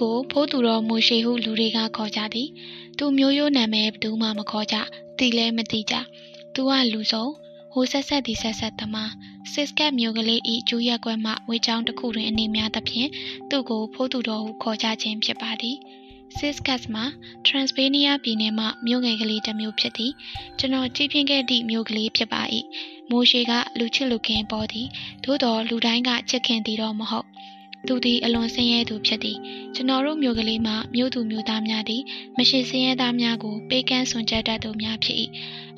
ကို ဖိုးသူတော်မိုရှိဟုလူတွေကခေါ်ကြသည်သူမျိုးရိုးနာမည်ဘယ်သူမှမခေါ်ကြတီလဲမသိကြသူကလူဆုံးဟိုဆက်ဆက်ဒီဆက်ဆက်သမားစစ်ကတ်မျိုးကလေးဤကျူးရက်ကွက်မှဝေချောင်းတစ်ခုတွင်အနေများသဖြင့်သူ့ကိုဖိုးသူတော်ဟုခေါ်ကြခြင်းဖြစ်ပါသည်စစ်ကတ်မှာ Transylvania ပြည်နယ်မှမြို့ငယ်ကလေးတစ်မျိုးဖြစ်သည်ကျွန်တော်ကြည့်ပြင်းခဲ့သည့်မြို့ကလေးဖြစ်ပါ၏မိုးရှိကလူချစ်လူခင်ပေါ်သည်သို့တော်လူတိုင်းကချစ်ခင်သည်တော့မဟုတ် သူသည်အလွန်ဆင်းရဲသူဖြစ်သည်ကျွန်တော်တို့မျိုးကလေးမှာမြို့သူမျိုးသားများသည်မရှိဆင်းရဲသားများကိုပေးကမ်းဆွန်ချက်တတ်သူများဖြစ်၏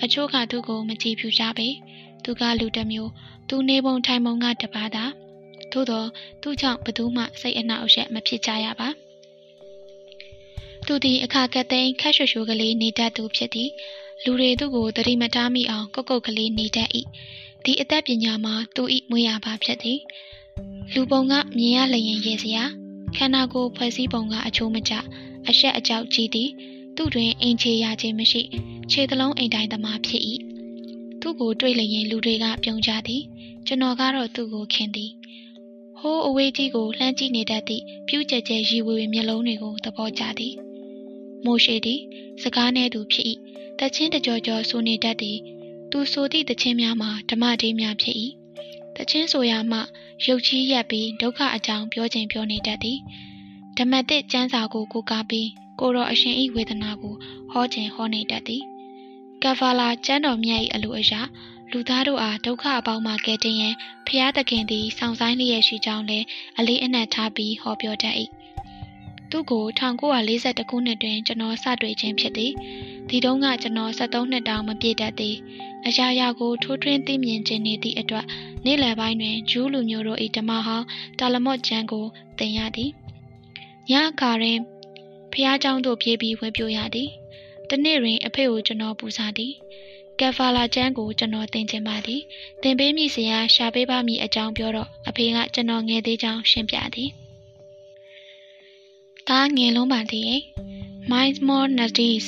အချို့ကသူကိုမကြည့်ဖြူကြပေသူကလူတစ်မျိုးသူနေပုံထိုင်ပုံကတပါးသာသို့တော့သူကြောင့်ဘသူမှစိတ်အနှောက်အယှက်မဖြစ်ကြရပါသူသည်အခါကသိန်းခက်ရွှွှွကလေးနေတတ်သူဖြစ်သည်လူတွေသူ့ကိုတတိမတားမိအောင်ကုတ်ကုတ်ကလေးနေတတ်၏ဒီအသက်ပညာမှာသူ၏မွေးရပါဖြစ်သည် လူပုံကမြင်ရလျင်ရေစရာခန္ဓာကိုယ်ဖွဲ့စည်းပုံကအချိုးမကျအဆက်အကြောက်ကြီးသည်သူ့တွင်အိမ်ချေရခြင်းမရှိခြေသလုံးအိမ်တိုင်းသမားဖြစ်၏သူ့ကိုတွေ့လျင်လူတွေကပြုံးကြသည်ကျွန်တော်ကတော့သူ့ကိုခင်သည်ဟိုးအဝေးကြီးကိုလှမ်းကြည့်နေတတ်သည့်ပြူးကျဲကျဲရီဝေဝေမျက်လုံးတွေကိုသဘောကျသည်မိုးရှိသည်စကားနဲ့သူဖြစ်၏တချင်းတကြောကြောဆိုနေတတ်သည်သူဆိုသည့်တချင်းများမှာဓမ္မတေးများဖြစ်၏ တချင်းဆိုရမှရုပ်ချီးရက်ပြီးဒုက္ခအကြောင်းပြောခြင်းပြောနေတတ်သည်ဓမ္မတစ်ကျမ်းစာကိုကိုကားပြီးကိုရောအရှင်ဤဝေဒနာကိုဟောခြင်းဟောနေတတ်သည်ကဖာလာကျမ်းတော်မြတ်၏အလိုအရာလူသားတို့အားဒုက္ခအပေါင်းမှကယ်တင်ရန်ဖျားသခင်သည်ဆောင်ဆိုင်လျက်ရှိကြောင်းလည်းအလေးအနက်ထားပြီးဟောပြောတတ်၏ သူ့ကို1942ခုနှစ်တွင်ကျွန်တော်စတွေ့ခြင်းဖြစ်သည်ဒီတုန်းကကျွန်တော်73နှစ်တောင်မပြည့်တတ်သည်အရာရာကိုထိုးထွင်းသိမြင်ခြင်းနေသည့်အတွက်နေ့လယ်ပိုင်းတွင်ဂျူးလူမျိုးတို့၏ဓမ္မဟောင်းတာလမော့ကျမ်းကိုသင်ရသည်ညအခါတွင်ဖះเจ้าတို့ပြေးပြီးဝင်ပြိုရသည်တနေ့တွင်အဖေကိုကျွန်တော်ပူဇော်သည်ကက်ဖာလာကျမ်းကိုကျွန်တော်သင်ချင်ပါသည်သင်ပေးမိစရာရှာပေးပါမည်အကြောင်းပြောတော့အဖေကကျွန်တော်ငယ်သေးကြောင်းရှင်းပြသည် ဒါငယ်လုံးပါသေးရဲ့ Miles More Nadis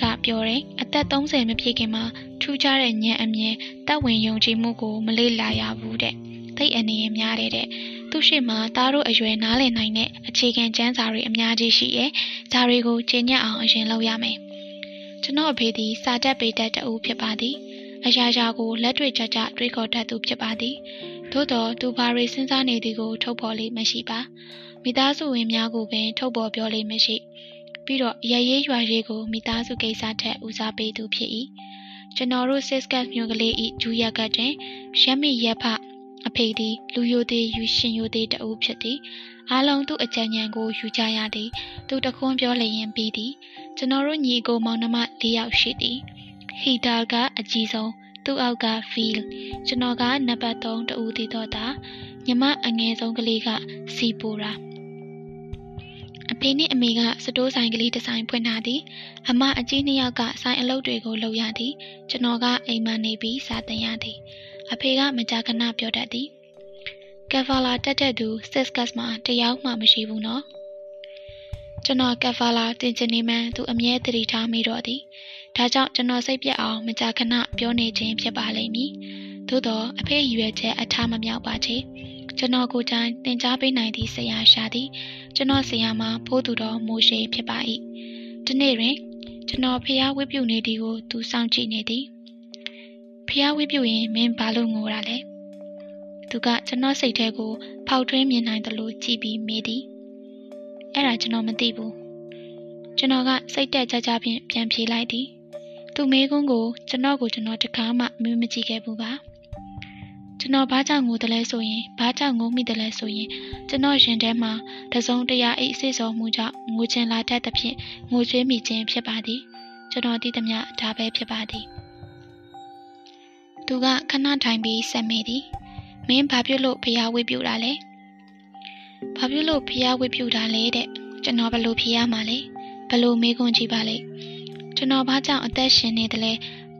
ကပြောတယ်အသက်30မပြည့်ခင်မှာထူးခြားတဲ့ဉာဏ်အမြင်တပ်ဝင်ယုံကြည်မှုကိုမလေ့လာရဘူးတဲ့သိအနေရများတဲ့တဲ့သူရှိမှသားတို့အရွယ်နားလည်နိုင်တဲ့အခြေခံကျမ်းစာတွေအများကြီးရှိရဲ့ဒါတွေကိုကျင့်ညက်အောင်အရင်လုပ်ရမယ်ကျွန်တော်အဖေသည်စာတက်ပေတတ်တူဖြစ်ပါသည်အရာရာကိုလက်တွေ့ကြကြတွေးခေါ်တတ်သူဖြစ်ပါသည်သို့တော်သူဘာတွေစဉ်းစားနေသည်ကိုထုတ်ဖော်လေးမရှိပါ မိသားစုဝင်များကိုပင်ထုတ်ဖော်ပြောလေးမရှိပြီးတော့ရရေးရွာရေးကိုမိသားစုကိစ္စထက်ဦးစားပေးသူဖြစ်၏ကျွန်တော်တို့ Siskat မျိုးကလေးဤဂျူရကတ်တွင်ရမီရက်ဖအဖေသည်လူယိုသေးယူရှင်ယိုသေးတအုပ်ဖြစ်သည်အားလုံးသူ့အကြံဉာဏ်ကိုယူကြရသည် သူတခွန်းပြောလျင်ပြီးသည်ကျွန်တော်တို့ညီကိုမောင်နှမ၄ယောက်ရှိသည်ဟီတာကအကြီးဆုံးသူ့အောက်ကဖီလ်ကျွန်တော်ကနံပါတ်3တဦးတည်တော့တာညီမအငယ်ဆုံးကလေးကစီပူရာ အဖေနှင့်အမေကစတိုးဆိုင်ကလေးတစ်ဆိုင်ဖွင့်ထားသည်အမအကြီးနှစ်ယောက်ကဆိုင်အလုပ်တွေကိုလုပ်ရသည်ကျွန်တော်ကအိမ်မနေပြီးစာသင်ရသည်အဖေကမကြာခဏပြောတတ်သည်ကက်ဖာလာတက်တဲ့သူစစ်ကတ်မှာတယောက်မှမရှိဘူးနော်ကျွန်တော်ကက်ဖာလာတင်ချင်နေမှန်းသူအမြဲတည်ထားမိတော့သည်ဒါကြောင့်ကျွန်တော်စိတ်ပြက်အောင်မကြာခဏပြောနေခြင်းဖြစ်ပါလိမ့်မည်သို့တော့အဖေရွယ်ချက်အထားမမြောက်ပါချေ ကျွန်တော်ကိုယ်တိုင်သင်ကြားပေးနိုင်သည့်ဆရာရှာသည်ကျွန်တော်ဆရာမှာဖိုးသူတော်မိုးရှိဖြစ်ပါ၏ဒီနေ့တွင်ကျွန်တော်ဖျားဝိပြုနေသည်ကိုသူစောင့်ကြည့်နေသည်ဖျားဝိပြုရင်မင်းဘာလို့ငိုတာလဲသူကကျွန်တော်စိတ်ထဲကို ဖောက်ထွင်းမြင်နိုင်သလိုကြည့်ပြီးမေးသည်အဲ့ဒါကျွန်တော်မသိဘူးကျွန်တော်ကစိတ်တက်ကြကြဖြင့်ပြန်ဖြေလိုက်သည်သူမေးခွန်းကိုကျွန်တော်ကိုကျွန်တော်တခါမှမမကြည့်ခဲ့ဘူးပါ ကျွန်တော်ဘာကြောင့်ငိုတယ်လဲဆိုရင်ဘာကြောင့်ငိုမိတယ်လဲဆိုရင်ကျွန်တော်ရင်ထဲမှာတစုံတရာအိတ်စိတ်စော်မှုကြောင့်ငိုချင်လာတတ်သဖြင့်ငိုချွေးမိခြင်းဖြစ်ပါသည် ကျွန်တော်တည်သမျှဒါပဲဖြစ်ပါသည်သူကခဏထိုင်ပြီးဆက်မိသည်မင်းဘာဖြစ်လို့ဖျားဝေးပြူတာလဲဘာဖြစ်လို့ဖျားဝေးပြူတာလဲတဲ့ကျွန်တော်ဘလို့ဖျားမှာလဲဘလို့မေးခွန်းကြည့်ပါလေကျွန်တော်ဘာကြောင့်အသက်ရှင်နေတယ်လဲ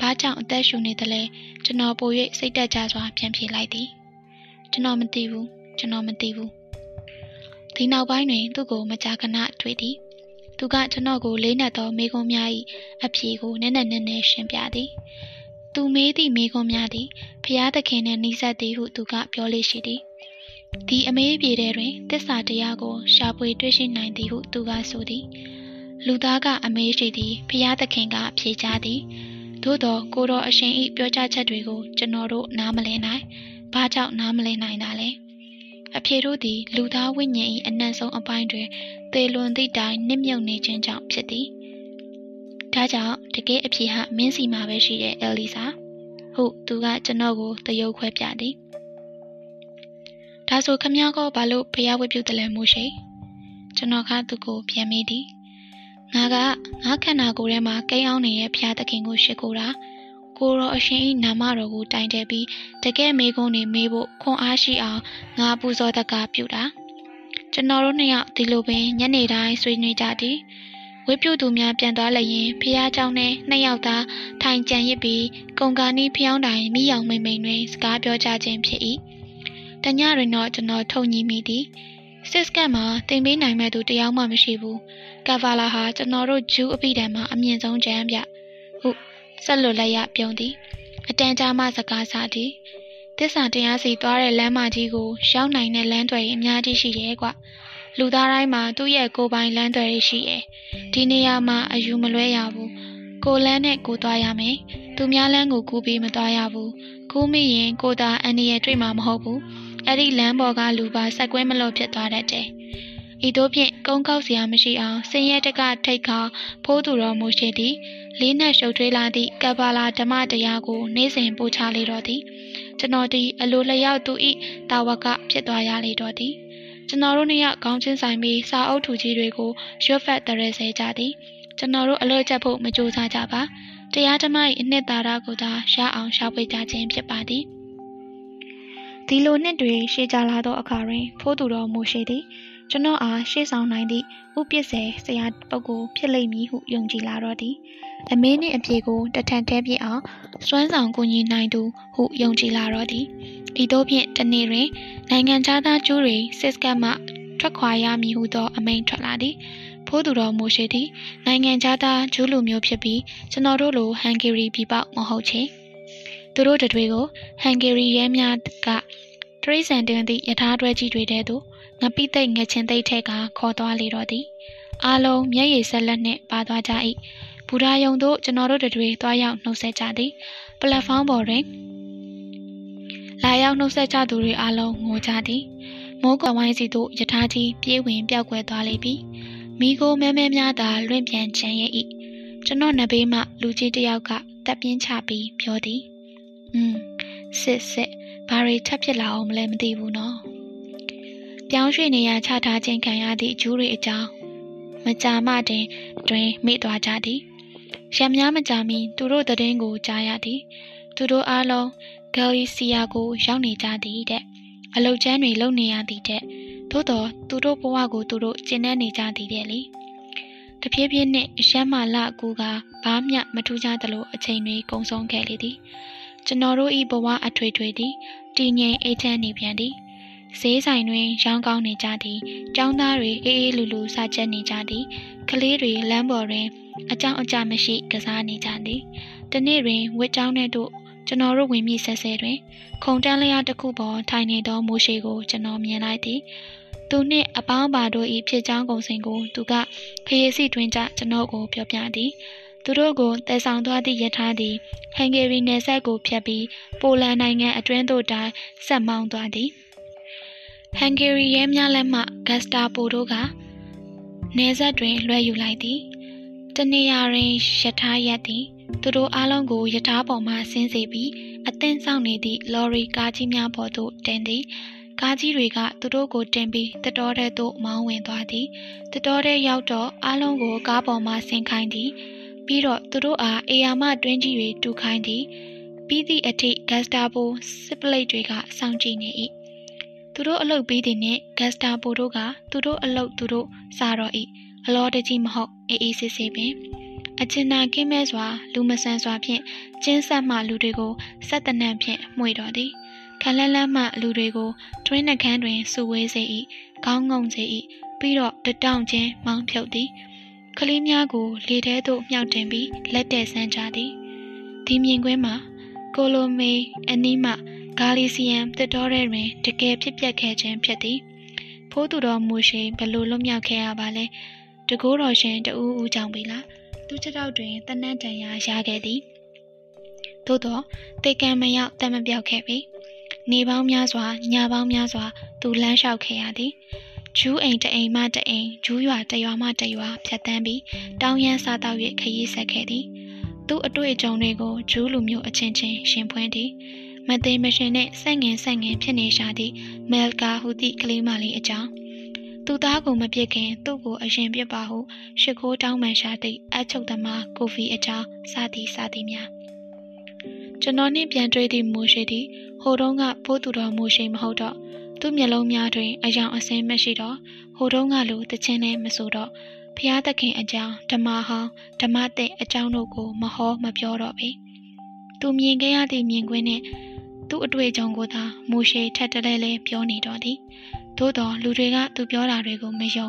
ဘာကြောင့်အသက်ရှူနေတယ်လဲကျွန်တော်ပို၍စိတ်တက်ကြစွာပြန်ပြေးလိုက်သည်ကျွန်တော်မသိဘူးကျွန်တော်မသိဘူးဒီနောက်ပိုင်းတွင် သူ့ကိုမကြာခဏတွေ့သည်သူကကျွန်တော်ကိုလေးနက်သောမိကုံးများ၏အဖြေကိုနည်းနည်းနည်းနည်းရှင်းပြသည်သူမေးသည့်မိကုံးများသည်ဖျားသခင်နှင့်နှိစက်သည်ဟုသူကပြောလေးရှိသည်ဒီအမေးပြေတဲ့တွင်တစ္ဆာတရားကိုရှာဖွေတွေ့ရှိနိုင်သည်ဟုသူကဆိုသည် လူသားကအမေးရှိသည်ဖျားသခင်ကဖြေချသည် သို့တော့ကိုတော်အရှင်ဤပြောကြားချက်တွေကိုကျွန်တော်တို့နားမလည်နိုင်ဘာကြောင့်နားမလည်နိုင်တာလဲအဖေတို့သည်လူသားဝိညာဉ်၏အနက်ဆုံးအပိုင်းတွင်သေလွန်သည့်တိုင်နစ်မြုပ်နေခြင်းကြောင့်ဖြစ်သည်ဒါကြောင့်တကယ်အဖြေဟာမင်းစီမှာပဲရှိတဲ့အဲလီစာဟုတ်သူကကျွန်တော်ကိုတရုပ်ခွဲပြသည်ဒါဆိုခမည်းကောဘာလို့ဖျားဝတ်ပြုတယ်လဲမို့ရှိကျွန်တော်ကသူ့ကိုပြန်မေးသည် ငါကငါခန္ဓာကိုယ်ထဲမှာကိန်းအောင်နေတဲ့ဖျားသခင်ကိုရှ िख ိုတာကိုရောအရှင်ဤနာမတော်ကိုတိုင်တယ်ပြီးတကယ်မေကုန်းနေမေးဖို့ခွန်အားရှိအောင်ငါပူဇော်တက်ကပြုတာကျွန်တော်တို့နှစ်ယောက်ဒီလိုပင်ညနေတိုင်းဆွေးနွေးကြသည်ဝိပုသူများပြန်သွားလျင်ဖះเจ้าနဲ့နှစ်ယောက်သားထိုင်ကြံရစ်ပြီးကုံကာနီးဖျောင်းတိုင်မိယောင်မိမ့်မိန်တွင်စကားပြောကြခြင်းဖြစ်၏တညတွင်တော့ကျွန်တော်ထုံညီမိသည် စစ်စကတ်မှာတင်ပေးနိုင်မဲ့သူတယောက်မှမရှိဘူးကဗာလာဟာကျွန်တော်တို့ဂျူးအပိတံမှာအမြင့်ဆုံးကျမ်းပြဟုဆက်လွတ်လက်ရပြုံးသည်အတန်ကြာမှစကားစားသည်တစ္ဆာတရားစီသွားတဲ့လမ်းမကြီးကိုရောက်နိုင်တဲ့လမ်းတွေအများကြီးရှိတယ်ကွလူသားတိုင်းမှာသူ့ရဲ့ကိုယ်ပိုင်လမ်းတွေရှိတယ်ဒီနေရာမှာအယူမလွဲရဘူးကိုလန်းနဲ့ကိုသွားရမယ်သူများလမ်းကိုကူးပြီးမသွားရဘူးကူးမိရင်ကိုသာအန်ဒီရဲ့တွေ့မှာမဟုတ်ဘူး အဲ့ဒီလမ်းပေါ်ကလူပါဆက်ကွဲမလို့ဖြစ်သွားတတ်တယ်ဤသို့ဖြင့်ကုန်းကောက်စရာမရှိအောင်စင်ရဲတကထိတ်ခါဖိုးသူတော်မူရှိသည်လေးနဲ့ရှုပ်ထွေးလာသည့်ကပ္ပလာဓမ္မတရားကို နေ့စဉ်ပို့ချလေတော့သည်ကျွန်တော်ဒီအလိုလျောက်သူဤတာဝကဖြစ်သွားရလေတော့သည်ကျွန်တော်တို့နှစ်ယောက်ခေါင်းချင်းဆိုင်ပြီးစာအုပ်ထူကြီးတွေကိုရွတ်ဖက်တရဲစေကြသည်ကျွန်တော်တို့အလို့ချက်ဖို့မကြိုးစားကြပါတရားဓမ္မ၏အနှစ်သာရကိုသာရအောင်ရှာဖွေကြခြင်းဖြစ်ပါသည် ဒီလိုနှစ်တွေရှေ့ကြလာသောအခါတွင်ဖိုးသူတော်မူရှိသည်ကျွန်တော်အားရှေ့ဆောင်နိုင်သည့်ဥပစ္စေဆရာပုဂ္ဂိုလ်ဖြစ်လိမ့်မည်ဟုယုံကြည်လာတော့သည်အမင်းနှင့်အပြေကိုတထန်တဲပြအောင်စွမ်းဆောင်ကိုကြီးနိုင်သူဟုယုံကြည်လာတော့သည်ဤသို့ဖြင့်တနေ့တွင်နိုင်ငံသားကျိုးတွေစစ်ကတ်မှထွက်ခွာရမည်ဟုသောအမိန့်ထွက်လာသည်ဖိုးသူတော်မူရှိသည်နိုင်ငံသားကျိုးလူမျိုးဖြစ်ပြီးကျွန်တော်တို့လိုဟန်ဂေရီပြည်ပေါက်မဟုတ်ချေ သူတို့တတွေကိုဟန်ဂေရီရဲများကတရိစံတင်သည့်ယထာတွဲကြီးတွေတဲသို့ငပိသိတ်ငချင်းသိတ်ထဲကခေါ်သွားလေတော့သည်အားလုံးမျက်ရည်ဆက်လက်နှင့်ပါသွားကြ၏ဘူရာယုံတို့ကျွန်တော်တို့တွေသွားရောက်နှုတ်ဆက်ကြသည်ပလက်ဖောင်းပေါ်တွင်လာရောက်နှုတ်ဆက်ကြသူတွေအားလုံးငိုကြသည်မိုးကွယ်ဝိုင်းစီသို့ယထာကြီးပြေးဝင်ပြောက်ကွယ်သွားလိမ့်ပြီမိကိုမဲမဲများသာလွင့်ပြန်ချမ်းရဲ့၏ကျွန်တော်နဘေးမှလူကြီးတယောက်ကတပ်ပြင်းချပြီးပြောသည် อืมစစ်စစ်ဘာတွေထပ်ဖြစ်လာအောင်မလဲမသိဘူးနော်ပြောင်းရွှေ့နေရချထားခြင်းခံရသည့်အကျိုးတွေအကြောင်းမကြာမှတင်တွင်မိသွားကြသည်ရံများမကြာမီသူတို့တည်င်းကိုကြားရသည် သူတို့အားလုံးဂယ်လီစီယာကိုရောက်နေကြသည်တဲ့အလုတ်ကျန်းတွေလုံနေရသည်တဲ့သို့တော့သူတို့ဘဝကိုသူတို့ကျင့်နေနေကြသည်တဲ့လေတဖြည်းဖြည်းနဲ့ရမ်းမာလကူကဘာမျှမထူးခြားသလိုအချိန်တွေကုန်ဆုံးခဲ့လေသည် ကျွန်တော်တို့ဤဘဝအထွေထွေသည်တည်ငြိမ်အေးချမ်းနေပြန်သည်ဈေးဆိုင်တွင်ရောင်းကောင်းနေကြသည်။ကျောင်းသားတွေအေးအေးလူလူစားချက်နေကြသည်။ကလေးတွေလမ်းပေါ်တွင် အကြောင်းအကြမရှိကစားနေကြသည်။တနေ့တွင်ဝစ်ကျောင်းထဲသို့ကျွန်တော်တို့ဝင်မြဆဲဆဲတွင် ခုံတန်းလျားတစ်ခုပေါ်ထိုင်နေသောမိုးရှိကိုကျွန်တော်မြင်လိုက်သည်။သူနှင့်အပေါင်းပါတို့၏ဖြစ်ကြောင်းကုန်စင်ကိုသူကခရီးစီတွင်ကြကျွန်တော်ကိုပြောပြသည်။ သူတို့ကိုတည်ဆောင်သွားသည့်ယထာသည်ဟန်ဂေရီနယ်စပ်ကိုဖြတ်ပြီးပိုလန်နိုင်ငံအတွင်းသို့တိုင်ဆက်မောင်းသွားသည်။ဟန်ဂေရီရဲများလက်မှဂတ်စတာပိုတို့ကနေဆက်တွင်လွှဲယူလိုက်သည်တနေရာတွင်ယထာရက်သည်သူတို့အားလုံးကိုယထာပေါ်မှဆင်းစေပြီးအသင်းဆောင်နေသည့်လော်ရီကားကြီးများပေါ်သို့တင်သည်ကားကြီးတွေကသူတို့ကိုတင်ပြီးတတော်တဲ့သို့မောင်းဝင်သွားသည်တတော်တဲ့ရောက်တော့အားလုံးကိုကားပေါ်မှဆင်းခိုင်းသည် ပြီးတော့သူတို့အားအေယာမတွင်းကြီးတွေတူခိုင်းသည်ပြီးသည့်အထိဂတ်စတာပိုစစ်ပလိတ်တွေကစောင့်ကြည့်နေ၏သူတို့အလုတ်ပြီးသည်နှင့်ဂတ်စတာပိုတို့ကသူတို့အလုတ်သူတို့စားတော့၏အလောတကြီးမဟုတ်အေးအေးဆေးဆေးပင်အချင်နာကင်းမဲ့စွာ လူမဆန်စွာဖြင့်ကျင်းဆက်မှလူတွေကိုစက်တနံဖြင့်မှွေတော်သည်ခလန်းလန်းမှလူတွေကိုတွင်းနှကန်းတွင်စုဝေးစေ၏ခေါင်းငုံစေ၏ပြီးတော့တတောင့်ချင်းမောင်းဖြုတ်သည် ကလေးများကိုလေထဲသို့မြှောက်တင်ပြီးလက်တဲ့ဆန်းကြသည်ဒီမြင်ကွင်းမှာကိုလိုမေအနီးမှဂါလီစီယမ်တစ်တော်ရဲတွင်တကယ်ဖြစ်ပျက်ခဲ့ခြင်းဖြစ်သည်ဖိုးသူတော်မူရှိဘလို့လွတ်မြောက်ခဲ့ရပါလဲတကိုးတော်ရှင်တူဦးကြောင့်ပြီလားသူချက်တော့တွင်တနတ်တန်ရာရခဲ့သည်သို့တော့တေကံမရောက်တမပြောက်ခဲ့ပြီနေပေါင်းများစွာညပေါင်းများစွာသူလမ်းလျှောက်ခဲ့ရသည် ဂျူးအိမ်တအိမ်မှတအိမ်ဂျူးရွာတရွာမှတရွာဖြတ်တန်းပြီးတောင်းရမ်းစားတော့၍ခရီးဆက်ခဲ့သည်သူ့အတွေ့အကြုံတွေကိုဂျူးလူမျိုးအချင်းချင်းရှင်ဖွင့်သည်မသိမရှင်နဲ့ဆက်ငင်ဆက်ငင်ဖြစ်နေရှာသည့်မဲလ်ကာဟူသည့်ကလေးမလေးအကြောင်းသူသားကိုမပြစ်ခင်သူ့ကိုအရင်ပြစ်ပါဟုရှ िख ိုးတောင်းမှန်ရှာသည့်အချုပ်သမားကိုဖီအကြောင်းစသည်စသည်များကျွန်တော်နှင့်ပြန်တွေ့သည့်မိုးရှိသည်ဟိုတုန်းကဖိုးသူတော်မိုးရှိမဟုတ်တော့ သူ့မျက်လုံးများတွင် အယောင်အစင်းမရှိတော့ဟိုတုန်းကလိုတခြင်းနဲ့မဆိုတော့ဖျားသခင်အကြောင်းဓမ္မဟောင်းဓမ္မတဲ့အကြောင်းတို့ကိုမဟောမပြောတော့ပေသူမြင်ခဲ့ရသည့်မြင်ကွင်းနဲ့သူ့အတွေ့အကြုံကိုသာမိုးရှိထက်တလဲလဲပြောနေတော့သည်သို့တော်လူတွေကသူပြောတာတွေကိုမယုံ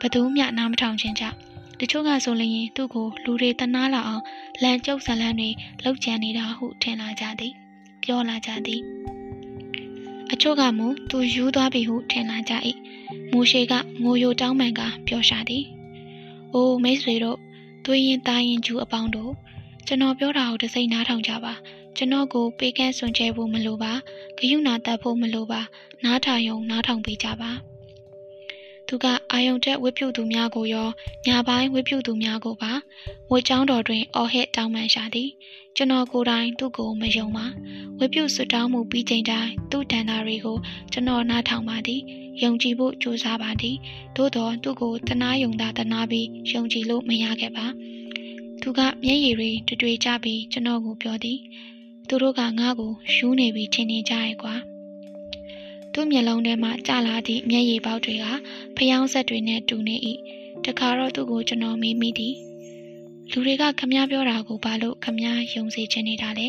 ဘသူမျှနားမထောင်ခြင်းကြောင့်တချို့ကဆိုလျင်သူ့ကိုလူတွေတနာလာအောင်လမ်းကျုပ်ဇလန်းတွေလှုပ်ကြံနေတာဟုထင်လာကြသည် ပြောလာကြသည် အချို့ကမူသူယူသွားပြီဟုထင်လာကြ၏မိုးရှိကငိုယိုတောင်းပန်ကပြောရှာသည်။အိုးမိတ်ဆွေတို့သွေးရင်သားရင်ကျူအပေါင်းတို့ကျွန်တော်ပြောတာကိုတစိမ့်နားထောင်ကြပါကျွန်တော်ကိုပေးကမ်းစွန်ကြဲဖို့မလိုပါဂယုဏတတ်ဖို့မလိုပါနားထောင်ယုံနားထောင်ပေးကြပါ သူကအာယုံတက်ဝိပုသူများကိုရောညာပိုင်းဝိပုသူများကိုပါဝေချောင်းတော်တွင်အော်ဟစ်တောင်းပန်ရှာသည်ကျွန်တော်ကိုယ်တိုင်သူ့ကိုမယုံပါဝိပုဆွတောင်းမှုပြီးချိန်တိုင်းသူ့တန်တာတွေကိုကျွန်တော်နားထောင်ပါသည်ယုံကြည်ဖို့ကြိုးစားပါသည်သို့တော်သူ့ကိုတနာယုံတာတနာပြီးယုံကြည်လို့မရခဲ့ပါသူကမျက်ရည်တွေတွေ့တွေ့ကြပြီးကျွန်တော်ကိုပြောသည်သူတို့ကငါ့ကိုယူနေပြီးထင်နေကြရဲ့ကွာ သူ့မျက်လုံးထဲမှာကြာလာသည့်မျက်ရည်ပေါက်တွေကဖျောင်းဆက်တွေနဲ့တူနေ၏တခါတော့သူ့ကိုကျွန်တော်မေးမိသည်လူတွေကခမည်းပြောတာကိုဘာလို့ခမည်းယုံစေချင်နေတာလဲ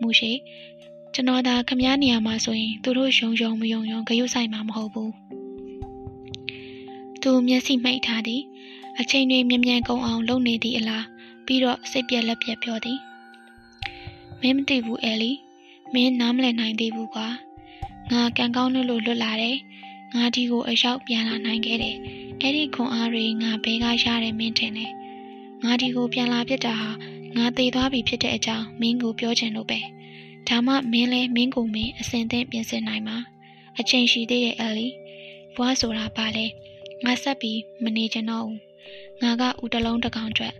မူရှိကျွန်တော်သာခမည်းနေရာမှာဆိုရင်သူတို့ယုံယုံမယုံယုံဂရုစိုက်မှာမဟုတ်ဘူးသူမျက်စိမှိတ်ထားသည်အချိန်တွေမြ мян ကုန်အောင်လုပ်နေသည့်အလားပြီးတော့စိတ်ပြက်လက်ပြက်ပြောသည်မင်းမသိဘူးအဲလီမင်းနားမလည်နိုင်သေးဘူးကွာ ငါကံကောင်းလို့လွတ်လာတယ်ငါဒီကိုအရောက်ပြန်လာနိုင်ခဲ့တယ်အဲ့ဒီခွန်အားတွေငါဘဲကရတယ်မင်းထင်တယ်ငါဒီကိုပြန်လာဖြစ်တာဟာငါသေသွားပြီဖြစ်တဲ့အကြောင်းမင်းကိုပြောချင်လို့ပဲဒါမှမင်းလဲမင်းကိုမင်းအစင်သင့်ပြင်ဆင်နိုင်မှာအချိန်ရှိသေးရဲ့အဲလီဘွားဆိုတာပါလဲငါဆက်ပြီးမနေချင်တော့ဘူးငါကဦးတလုံးတကောင်အတွက်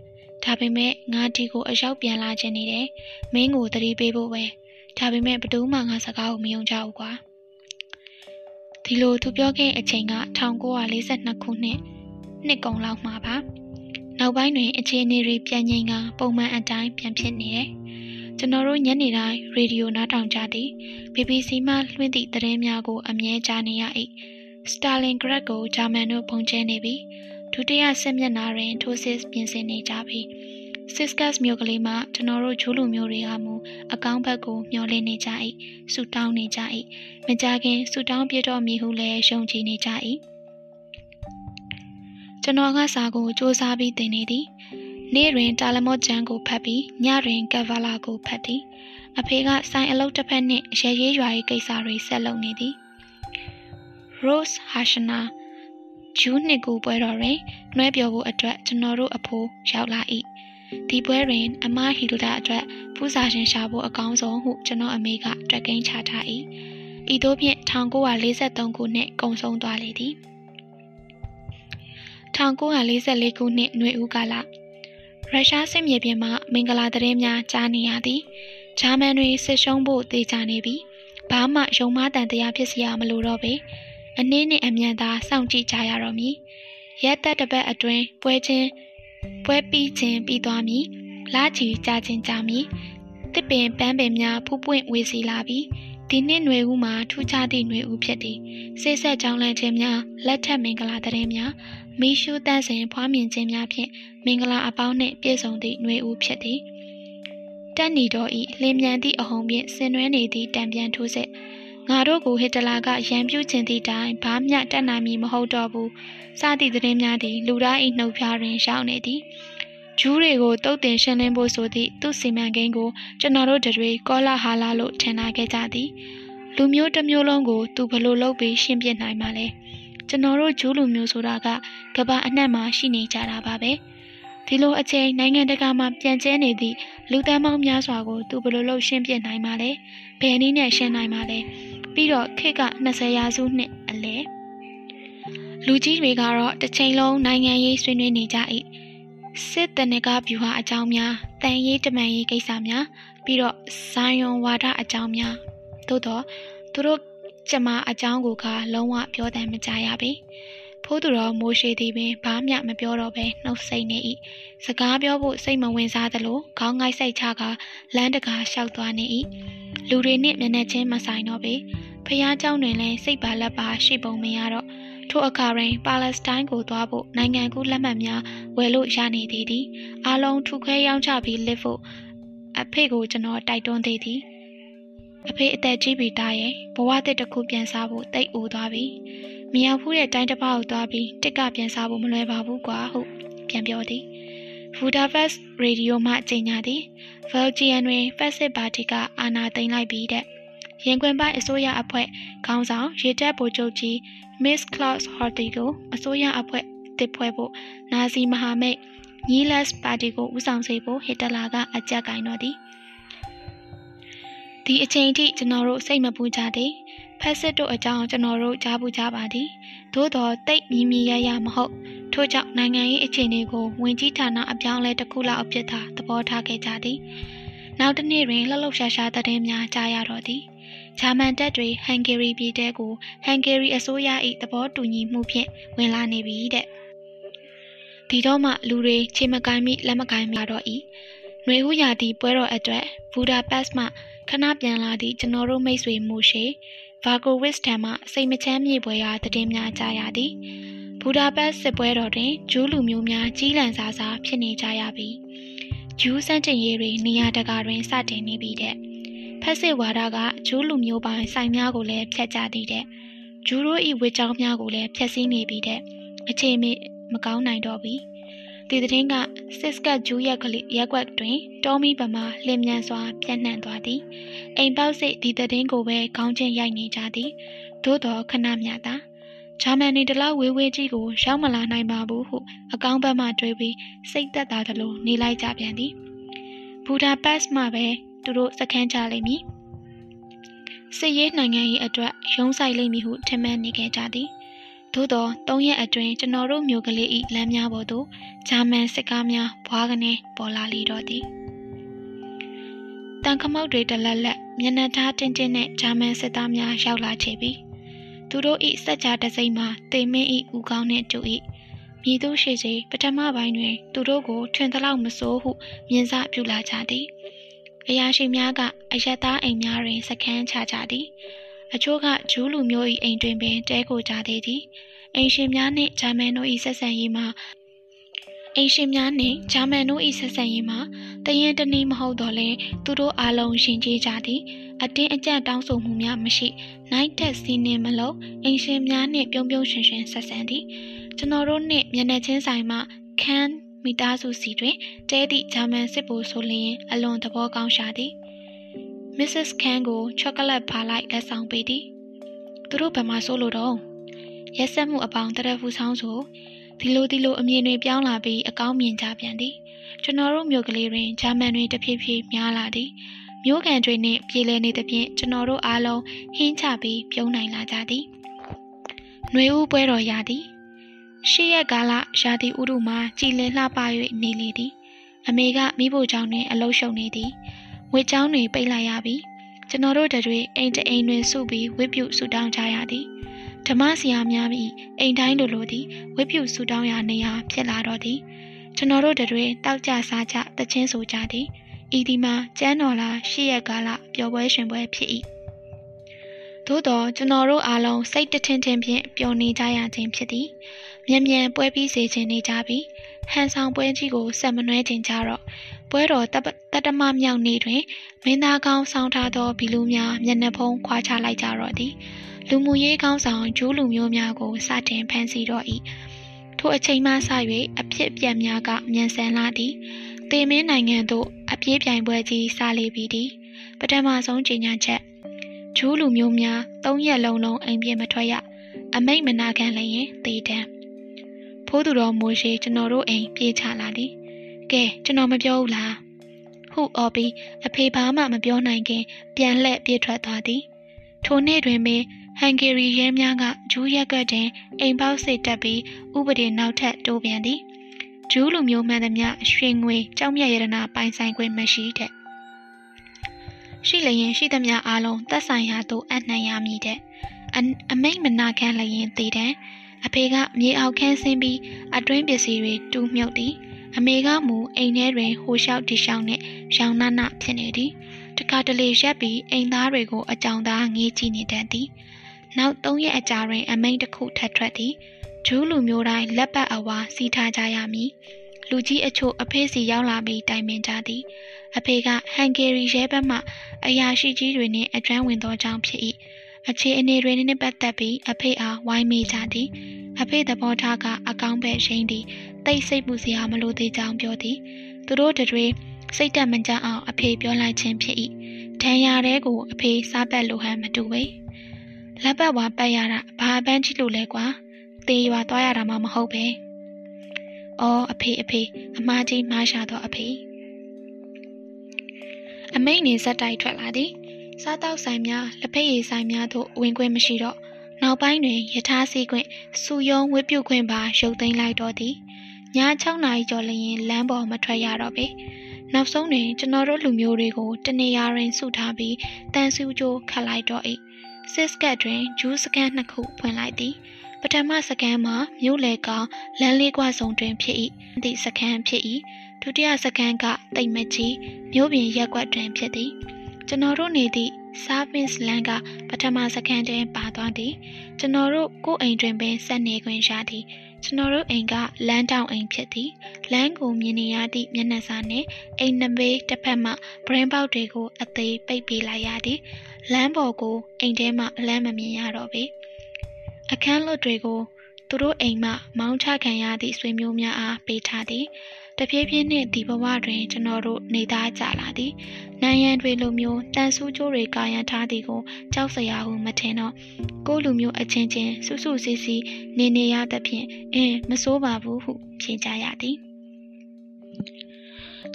ဒါပေမဲ့ငါဒီကိုအရောက်ပြန်လာခြင်းနေတယ်မင်းကိုတတိပေးဖို့ပဲဒါပေမဲ့ဘသူမှငါစကားကိုမယုံကြဘူးကွာ ဒီလိုသူပြောခဲ့အချိန်က1942ခုနှစ်နှစ်ကုန်လောက်မှာပါနောက်ပိုင်းတွင်အခြေအနေတွေပြန်ငြိမ်ကပုံမှန်အတိုင်းပြန်ဖြစ်နေတယ်ကျွန်တော်တို့ညနေတိုင်းရေဒီယိုနားထောင်ကြသည် BBC မှလွှင့်သည့်သတင်းများကိုအမြဲကြားနေရ၏စတာလင်ဂရက်ကိုဂျာမန်တို့ပုံကျဲနေပြီးဒုတိယစစ်မျက်နှာတွင်ထိုးစစ်ပြင်ဆင်နေကြပြီး စစ်ကတ်မြို့ကလေးမှာကျွန်တော်တို့ဂျိုးလူမျိုးတွေကမူအကောင်းဘက်ကိုမျှော်လင့်နေကြ၏ဆူတောင်းနေကြ၏မကြခင်ဆူတောင်းပြတော့မည်ဟုလည်းယုံကြည်နေကြ၏ကျွန်တော်ကစာကိုစူးစမ်းပြီးသင်နေသည်နေ့တွင်တာလမော့ကျန်းကိုဖတ်ပြီးညတွင်ကက်ဗလာကိုဖတ်သည်အဖေကဆိုင်အလုပ်တစ်ဖက်နှင့်ရဲရဲရွာရေးကိစ္စတွေဆက်လုပ်နေသည် Rose Hashana ဂျူးနှစ်ကိုပွဲတော်တွင်နှွဲပြောဖို့အတွက်ကျွန်တော်တို့အဖိုးရောက်လာ၏ ဒီပွဲတွင်အမဟီလူတာအတွက်ပူဇာရှင်ရှာဖို့အကောင်းဆုံးဟုကျွန်တော်အမေကတွက်ကိန်းချထား၏ဤသို့ဖြင့်1943ခုနှစ်ကုန်ဆုံးသွားလေသည်1944ခုနှစ်ຫນွေဦးကာလရုရှားစစ်မြေပြင်မှမင်္ဂလာသတင်းများကြားနေရသည်ဂျာမန်တွေစစ်ရှုံးဖို့တေချာနေပြီဘာမှယုံမတန်တရားဖြစ်စရာမလိုတော့ပေအနည်းနဲ့အမြန်သာစောင့်ကြည့်ကြရတော့မည်ရက်သက်တစ်ပတ်အတွင်းပွဲချင်း ပွဲပြီးခြင်းပြီးသွားမည်လာချီကြာခြင်းကြာမည်တစ်ပင်ပန်းပင်များဖူးပွင့်ဝေစီလာပြီးဒီနှစ်ຫນွေဦးမှာထူးခြားသည့်ຫນွေဦးဖြစ်သည်စိတ်ဆက်ကြောင်းလန့်ခြင်းများလက်ထက်မင်္ဂလာသတင်းများမီးရှူးတန့်စင်ဖွားမြင်ခြင်းများဖြင့်မင်္ဂလာအပေါင်းနှင့်ပြည့်စုံသည့်ຫນွေဦးဖြစ်သည်တက်နီတော်ဤလင်းမြန်သည့်အဟုန်ဖြင့်ဆင်နွှဲနေသည့်တံပြန်ထိုးစစ် ငါတို့ကိုဟစ်တလာကရန်ပြုခြင်းသည့်တိုင်ဘာမျှတက်နိုင်မည်မဟုတ်တော့ဘူးစသည့်သတင်းများသည်လူသား၏နှုတ်ဖျားတွင်ရှောင်းနေသည်ဂျူးတွေကိုတုတ်တင်ရှင်းလင်းဖို့ဆိုသည့်သူ့စီမံကိန်းကိုကျွန်တော်တို့တွေကောလာဟာလာလို့ထင်လာခဲ့ကြသည်လူမျိုးတစ်မျိုးလုံးကိုသူဘလို့လုပ်ပြီးရှင်းပြနိုင်မှာလဲကျွန်တော်တို့ဂျူးလူမျိုးဆိုတာကကဘာအနှံ့မှာရှိနေကြတာပါပဲ ဒီလိုအချိန်နိုင်ငံတကာမှာပြန်ကျဲနေသည့်လူသန်းပေါင်းများစွာကိုသူဘလို့လုပ်ရှင်းပြနိုင်မှာလဲဘယ်နည်းနဲ့ရှင်းနိုင်မှာလဲပြီးတော့ခေတ်က20ရာစုနှစ်အလဲလူကြီးတွေကတော့တစ်ချိန်လုံးနိုင်ငံရေးဆွေးနွေးနေကြ၏စစ်တနကဗျူဟာအကြောင်းများတန်ရေးတမန်ရေးကိစ္စများပြီးတော့ဇာယွန်ဝါဒအကြောင်းများသို့တော့သူတို့ကျမအကြောင်းကိုကလုံးဝပြောတယ်မကြရပေ ဖိုးသူတော်မိုးရှိသည်ပင်ဘာမှမပြောတော့ပဲနှုတ်ဆက်နေ၏စကားပြောဖို့စိတ်မဝင်စားသလိုခေါင်းငိုက်စိတ်ချကလမ်းတကာလျှောက်သွားနေ၏လူတွေနှင့်မျက်နှာချင်းမဆိုင်တော့ပေဖះเจ้าတွင်လည်းစိတ်ပါလက်ပါရှိပုံမရတော့ထိုအခါတွင်ပါလက်စတိုင်းကိုသွားဖို့နိုင်ငံကူးလက်မှတ်များဝယ်လို့ရနေသေးသည်အားလုံးထုခွဲရောင်းချပြီးလစ်ဖို့အဖေကိုကျွန်တော်တိုက်တွန်းသေးသည်အဖေအသက်ကြီးပြီတားရဲ့ဘဝတစ်တစ်ခုပြန်စားဖို့တိတ်အိုသွားပြီ မရောက်ဘူးတဲ့တိုင်းတစ်ပါးကိုသွားပြီးတစ်ကပြန်စားဖို့မလွယ်ပါဘူးကွာဟုတ်ပြန်ပြောသည်ဗူဒါဖက်ရေဒီယိုမှကြေညာသည်ဗယ်ဂျီယန်တွင်ဖက်စစ်ပါတီကအာဏာသိမ်းလိုက်ပြီးတဲ့ရင်ခွင်ပိုင်းအစိုးရအဖွဲ့ခေါင်းဆောင်ရေတပ်ဗိုလ်ချုပ်ကြီး Miss Klaus Horthy ကိုအစိုးရအဖွဲ့တစ်ဖွဲ့ဖို့နာဇီမဟာမိတ်ညီလတ်ပါတီကိုဦးဆောင်စေဖို့ဟစ်တလာကအကြက်ကင်တော်သည်ဒီအချိန်ထိကျွန်တော်တို့စိတ်မပူကြသေး ဖက်စစ်တို့အကြောင်းကျွန်တော်တို့ကြားပူကြပါသည်သို့တော်တိတ်မြည်မြည်ရရမဟုတ်ထို့ကြောင့်နိုင်ငံရေးအခြေအနေကိုဝင်ကြီးဌာနအပြောင်းလဲတစ်ခုလောက်အဖြစ်သာသဘောထားခဲ့ကြသည်နောက်တစ်နေ့တွင်လှလှရှားရှားသတင်းများကြားရတော့သည်ဂျာမန်တပ်တွေဟန်ဂေရီပြည်တဲကိုဟန်ဂေရီအစိုးရ၏သဘောတူညီမှုဖြင့်ဝင်လာနေပြီတဲ့ဒီတော့မှလူတွေခြေမကိုင်းမိလက်မကိုင်းမိတော့၏ຫນွေဦးရာသီပွဲတော်အတွက်ဘူဒါပက်မှခဏပြန်လာသည့်ကျွန်တော်တို့မိတ်ဆွေမိုရှိ ဗာကိုဝစ်ထံမှစိတ်မချမ်းမြေပွဲရာသတင်းများကြားရသည်ဘူဒါပက်စစ်ပွဲတော်တွင်ဂျူးလူမျိုးများကြီးလံစားစားဖြစ်နေကြရပြီဂျူးစန့်ကျင်ရေးတွေနေရာတကာတွင်စတင်နေပြီတဲ့ဖက်စစ်ဝါဒကဂျူးလူမျိုးပိုင်းဆိုင်များကိုလည်းဖျက်ချသည်တဲ့ဂျူးတို့၏ဝေကြောင်းများကိုလည်းဖျက်ဆီးနေပြီတဲ့အခြေမမကောင်းနိုင်တော့ပြီ ဒီသတင်းကစစ်စကတ်ဂျူးရက်ကလေးရက်ွက်တွင်တောမီပမာလင်မြန်စွာပြန့်နှံ့သွားသည်အိမ်ပေါက်စိတ်ဒီသတင်းကိုပဲခေါင်းချင်းရိုက်နေကြသည်သို့တော်ခဏမြတာဂျာမန်နေတလောက်ဝေးဝေးကြီးကိုရောက်မလာနိုင်ပါဘူးဟုအကောင်းဘက်မှတွေးပြီးစိတ်သက်သာသလိုနေလိုက်ကြပြန်သည်ဘူဒါပက်မှပဲသူတို့စခန်းချလိမ့်မည်စစ်ရေးနိုင်ငံရေးအတွက်ရုံးဆိုင်လိမ့်မည်ဟုထင်မှတ်နေခဲ့ကြသည် သို့သော၃ရက်အတွင်းကျွန်တော်တို့မြို့ကလေး၏လမ်းများပေါ်သို့ဂျာမန်စစ်ကားများဘွားကနေပေါ်လာလေတော့သည်တန်ခမောက်တွေတလက်လက်မျက်နှာသားတင်းတင်းနဲ့ဂျာမန်စစ်သားများရောက်လာချေပြီသူတို့၏စက်ကြတစိမ့်မှာတေမင်း၏ဦးကောင်းနှင့်တူ၏မြည်သူရှိစေပထမပိုင်းတွင် သူတို့ကိုထွင်သလောက်မစိုးဟုမြင်စပြုလာကြသည်အရာရှိများကအယက်သားအိမ်များတွင်စခန်းချကြသည် အချို့ကဂျူးလူမျိုး၏အိမ်တွင်ပင်တဲကိုကြသေးသည်အိမ်ရှင်များနှင့်ဂျာမန်တို့၏ဆက်ဆံရေးမှာအိမ်ရှင်များနှင့်ဂျာမန်တို့၏ဆက်ဆံရေးမှာတရင်တနည်းမဟုတ်တော့လဲသူတို့အားလုံးရှင်ကျေးကြသည်အတင်းအကျပ်တောင်းဆိုမှုများမရှိနိုင်တက်စီးနှင်းမလို့အိမ်ရှင်များနှင့်ပြုံးပြုံးရွှင်ရွှင်ဆက်ဆံသည်ကျွန်တော်တို့နှင့်မျက်နှာချင်းဆိုင်မှခန်းမိသားစုစီတွင်တဲသည့်ဂျာမန်စစ်ဗိုလ်ဆိုလျင်အလွန်သဘောကောင်းရှာသည် Mrs. Khan ကိုချောကလက်ဖာလိုက်လက်ဆောင်ပေးသည်သူတို့ဘယ်မှာစိုးလို့တော့ရက်ဆက်မှုအပေါင်းတရဖူဆောင်ဆိုဒီလိုဒီလိုအမြင်တွေပြောင်းလာပြီးအကောင်းမြင်ကြပြန်သည်ကျွန်တော်တို့မြို့ကလေးတွင်ဂျာမန်တွေတဖြည်းဖြည်းများလာသည်မြို့ကန်တွေနှင့်ပြည်လဲနေသဖြင့်ကျွန်တော်တို့အားလုံးဟင်းချပြီးပြုံးနိုင်လာကြသည်။ຫນွေဦးပွဲတော်ရသည်ရှေ့ရက်ကာလရာသီဥတုမှာကြည်လင်လှပ၍နေလေသည်အမေကမိဖို့ကြောင့်တွင်အလုံးရှုံနေသည် ဝစ်ချောင်းတွေပိတ်လိုက်ရပြီကျွန်တော်တို့တွေအိမ်တအိမ်တွင်စုပြီးဝစ်ပြုစုတောင်းကြရသည်ဓမ္မဆရာများ၏အိမ်တိုင်းလိုလိုသည်ဝစ်ပြုစုတောင်းရာနေရာဖြစ်လာတော့သည်ကျွန်တော်တို့တွေတောက်ကြစားကြတချင်းဆိုကြသည်ဤဒီမှာကျန်းတော်လာရှေ့ရက်ကာလပျော်ပွဲရှင်ပွဲဖြစ်၏သို့တော့ကျွန်တော်တို့အားလုံးစိတ်တထင်ထင်ဖြင့်ပျော်နေကြရခြင်းဖြစ်သည်မြန်မြန်ပွဲပြီးစေခြင်းနေကြပြီဟန်ဆောင်ပွဲကြီးကိုဆက်မနှွဲခြင်းကြတော့ ပွဲတော်တတမမြောက်နေ့တွင်မင်းသားကောင်းဆောင်ထားသောဘီလူများမျက်နှာဖုံးခွာချလိုက်ကြတော့သည်လူမှုရေးကောင်းဆောင်ဂျိုးလူမျိုးများကိုစတင်ဖမ်းဆီးတော့၏ထိုအချိန်မှစ၍အဖြစ်ပြက်များကမြန်ဆန်လာသည်တေမင်းနိုင်ငံသို့အပြေးပြိုင်ပွဲကြီးစလေပြီသည်ပထမဆုံးကြေညာချက်ဂျူးလူမျိုးများ၃ရက်လုံးလုံးအိမ်ပြင်မထွက်ရအမိတ်မနာခံလျင်တေတံဖိုးသူတော်မိုးရှိကျွန်တော်တို့အိမ်ပြေးချလာသည် ကဲကျွန်တော်မပြောဘူးလားဟုအော်ပြီးအဖေဘာမှမပြောနိုင်ခင်ပြန်လှည့်ပြေးထွက်သွားသည်ထိုနေ့တွင်ပင်ဟန်ဂေရီရဲများကဂျူးရက်ကတွင်အိမ်ပေါက်စိတ်တက်ပြီးဥပဒေနောက်ထပ်တိုးပြန်သည်ဂျူးလူမျိုးမှန်သမျှရွှေငွေကြောက်မြတ်ရတနာပိုင်ဆိုင်ခွင့်မရှိတဲ့ရှိလျင်ရှိသမျှအားလုံးသက်ဆိုင်ရာသို့အနှံ့ရမည်တဲ့အအမိတ်မနာခံလျင်တည်တဲ့အဖေကမြေအောက်ခန်းဆင်းပြီးအတွင်းပစ္စည်းတွေတူးမြုပ်သည် အမေကမူအိမ်ထဲတွင်ဟိုလျှောက်ဒီလျှောက်နှင့်ရောင်နာနာဖြစ်နေသည်တခါတလေရက်ပြီးအိမ်သားတွေကိုအကြောင်သားငေးကြည့်နေတတ်သည်နောက်၃ရက်အကြာတွင် အမိန့်တစ်ခုထပ်ထွက်သည်ဂျူးလူမျိုးတိုင်းလက်ပတ်အဝါစီးထားကြရမည်လူကြီးအချို့အဖေးစီရောက်လာပြီးတိုင်ပင်ကြသည် အဖေကဟန်ဂေရီရဲဘက်မှ အရာရှိကြီးတွေနှင့်အကျွမ်းဝင်သောကြောင့်ဖြစ်၏ အခြေအနေတွေနှင့်ပတ်သက်ပြီးအဖေအားဝိုင်းမိကြသည်အဖေသဘောထားကအကောင်းပဲရှိန်သည်တိတ်ဆိတ်မှုစရာမလိုသေးကြောင်းပြောသည်သူတို့တွေစိတ်တက်မကြအောင်အဖေပြောလိုက်ခြင်းဖြစ်၏ဒဏ်ရာတဲကိုအဖေစားပတ်လိုဟန်မတူပေလက်ပတ်ဝါပတ်ရတာဘာပန်းချစ်လို့လဲကွာတေရွာသွားရတာမှမဟုတ်ပဲအော်အဖေအဖေအမားကြီးမားရှာတော့အဖေအမိတ်နေဇက်တိုက်ထွက်လာသည် စားတောက်ဆိုင်များလက်ဖက်ရည်ဆိုင်များသို့ဝင်ခွင့်မရှိတော့နောက်ပိုင်းတွင်ယထာစီခွင့်စူယုံဝစ်ပြုတ်ခွင့်ပါရုပ်သိမ်းလိုက်တော့သည်ည6နာရီကျော်လျင်လမ်းပေါ်မထွက်ရတော့ပေနောက်ဆုံးတွင်ကျွန်တော်တို့လူမျိုးတွေကိုတနေရာတွင်စုထားပြီးတန်ဆူကြိုးခတ်လိုက်တော့၏စစ်စကတ်တွင်ဂျူးစကန်နှစ်ခုဖွင့်လိုက်သည်ပထမစကန်မှာမြို့လေကောင်လမ်းလေးကွာဆောင်တွင်ဖြစ်၏သည့်စကန်ဖြစ်၏ဒုတိယစကန်ကတိတ်မကြီးမြို့ပြင်ရက်ကွက်တွင်ဖြစ်သည် ကျွန်တော်တို့နေသည့် service လမ်းကပထမစကန်တွင်ပါသွားသည်ကျွန်တော်တို့ကိုယ်အိမ်တွင်ပင်ဆက်နေခွင့်ရသည်ကျွန်တော်တို့အိမ်ကလမ်းတောင်အိမ်ဖြစ်သည်လမ်းကိုမြင်နေရသည့်မျက်နှာစာနှင့်အိမ်နဘေးတစ်ဖက်မှ brain ပေါက်တွေကိုအသေးပိတ်ပေးလိုက်ရသည်လမ်းပေါ်ကိုအိမ်ထဲမှအလန်းမမြင်ရတော့ပေအခန်းလွတ်တွေကိုသူတို့အိမ်မှမောင်းချခံရသည့်ဆွေမျိုးများအားပေးထားသည်တဖြည်းဖြည်းနှင့်ဒီဘဝတွင်ကျွန်တော်တို့နေသားကြလာသည်။ နန်းရံတွေလိုမျိုးတန်ဆူးကြိုးတွေကာရန်ထားသည်ကိုကြောက်စရာဟုမထင်တော့ကိုလူမျိုးအချင်းချင်းစွစွစီစီနေနေရသဖြင့်အင်းမစိုးပါဘူးဟုဖြေကြရသည်။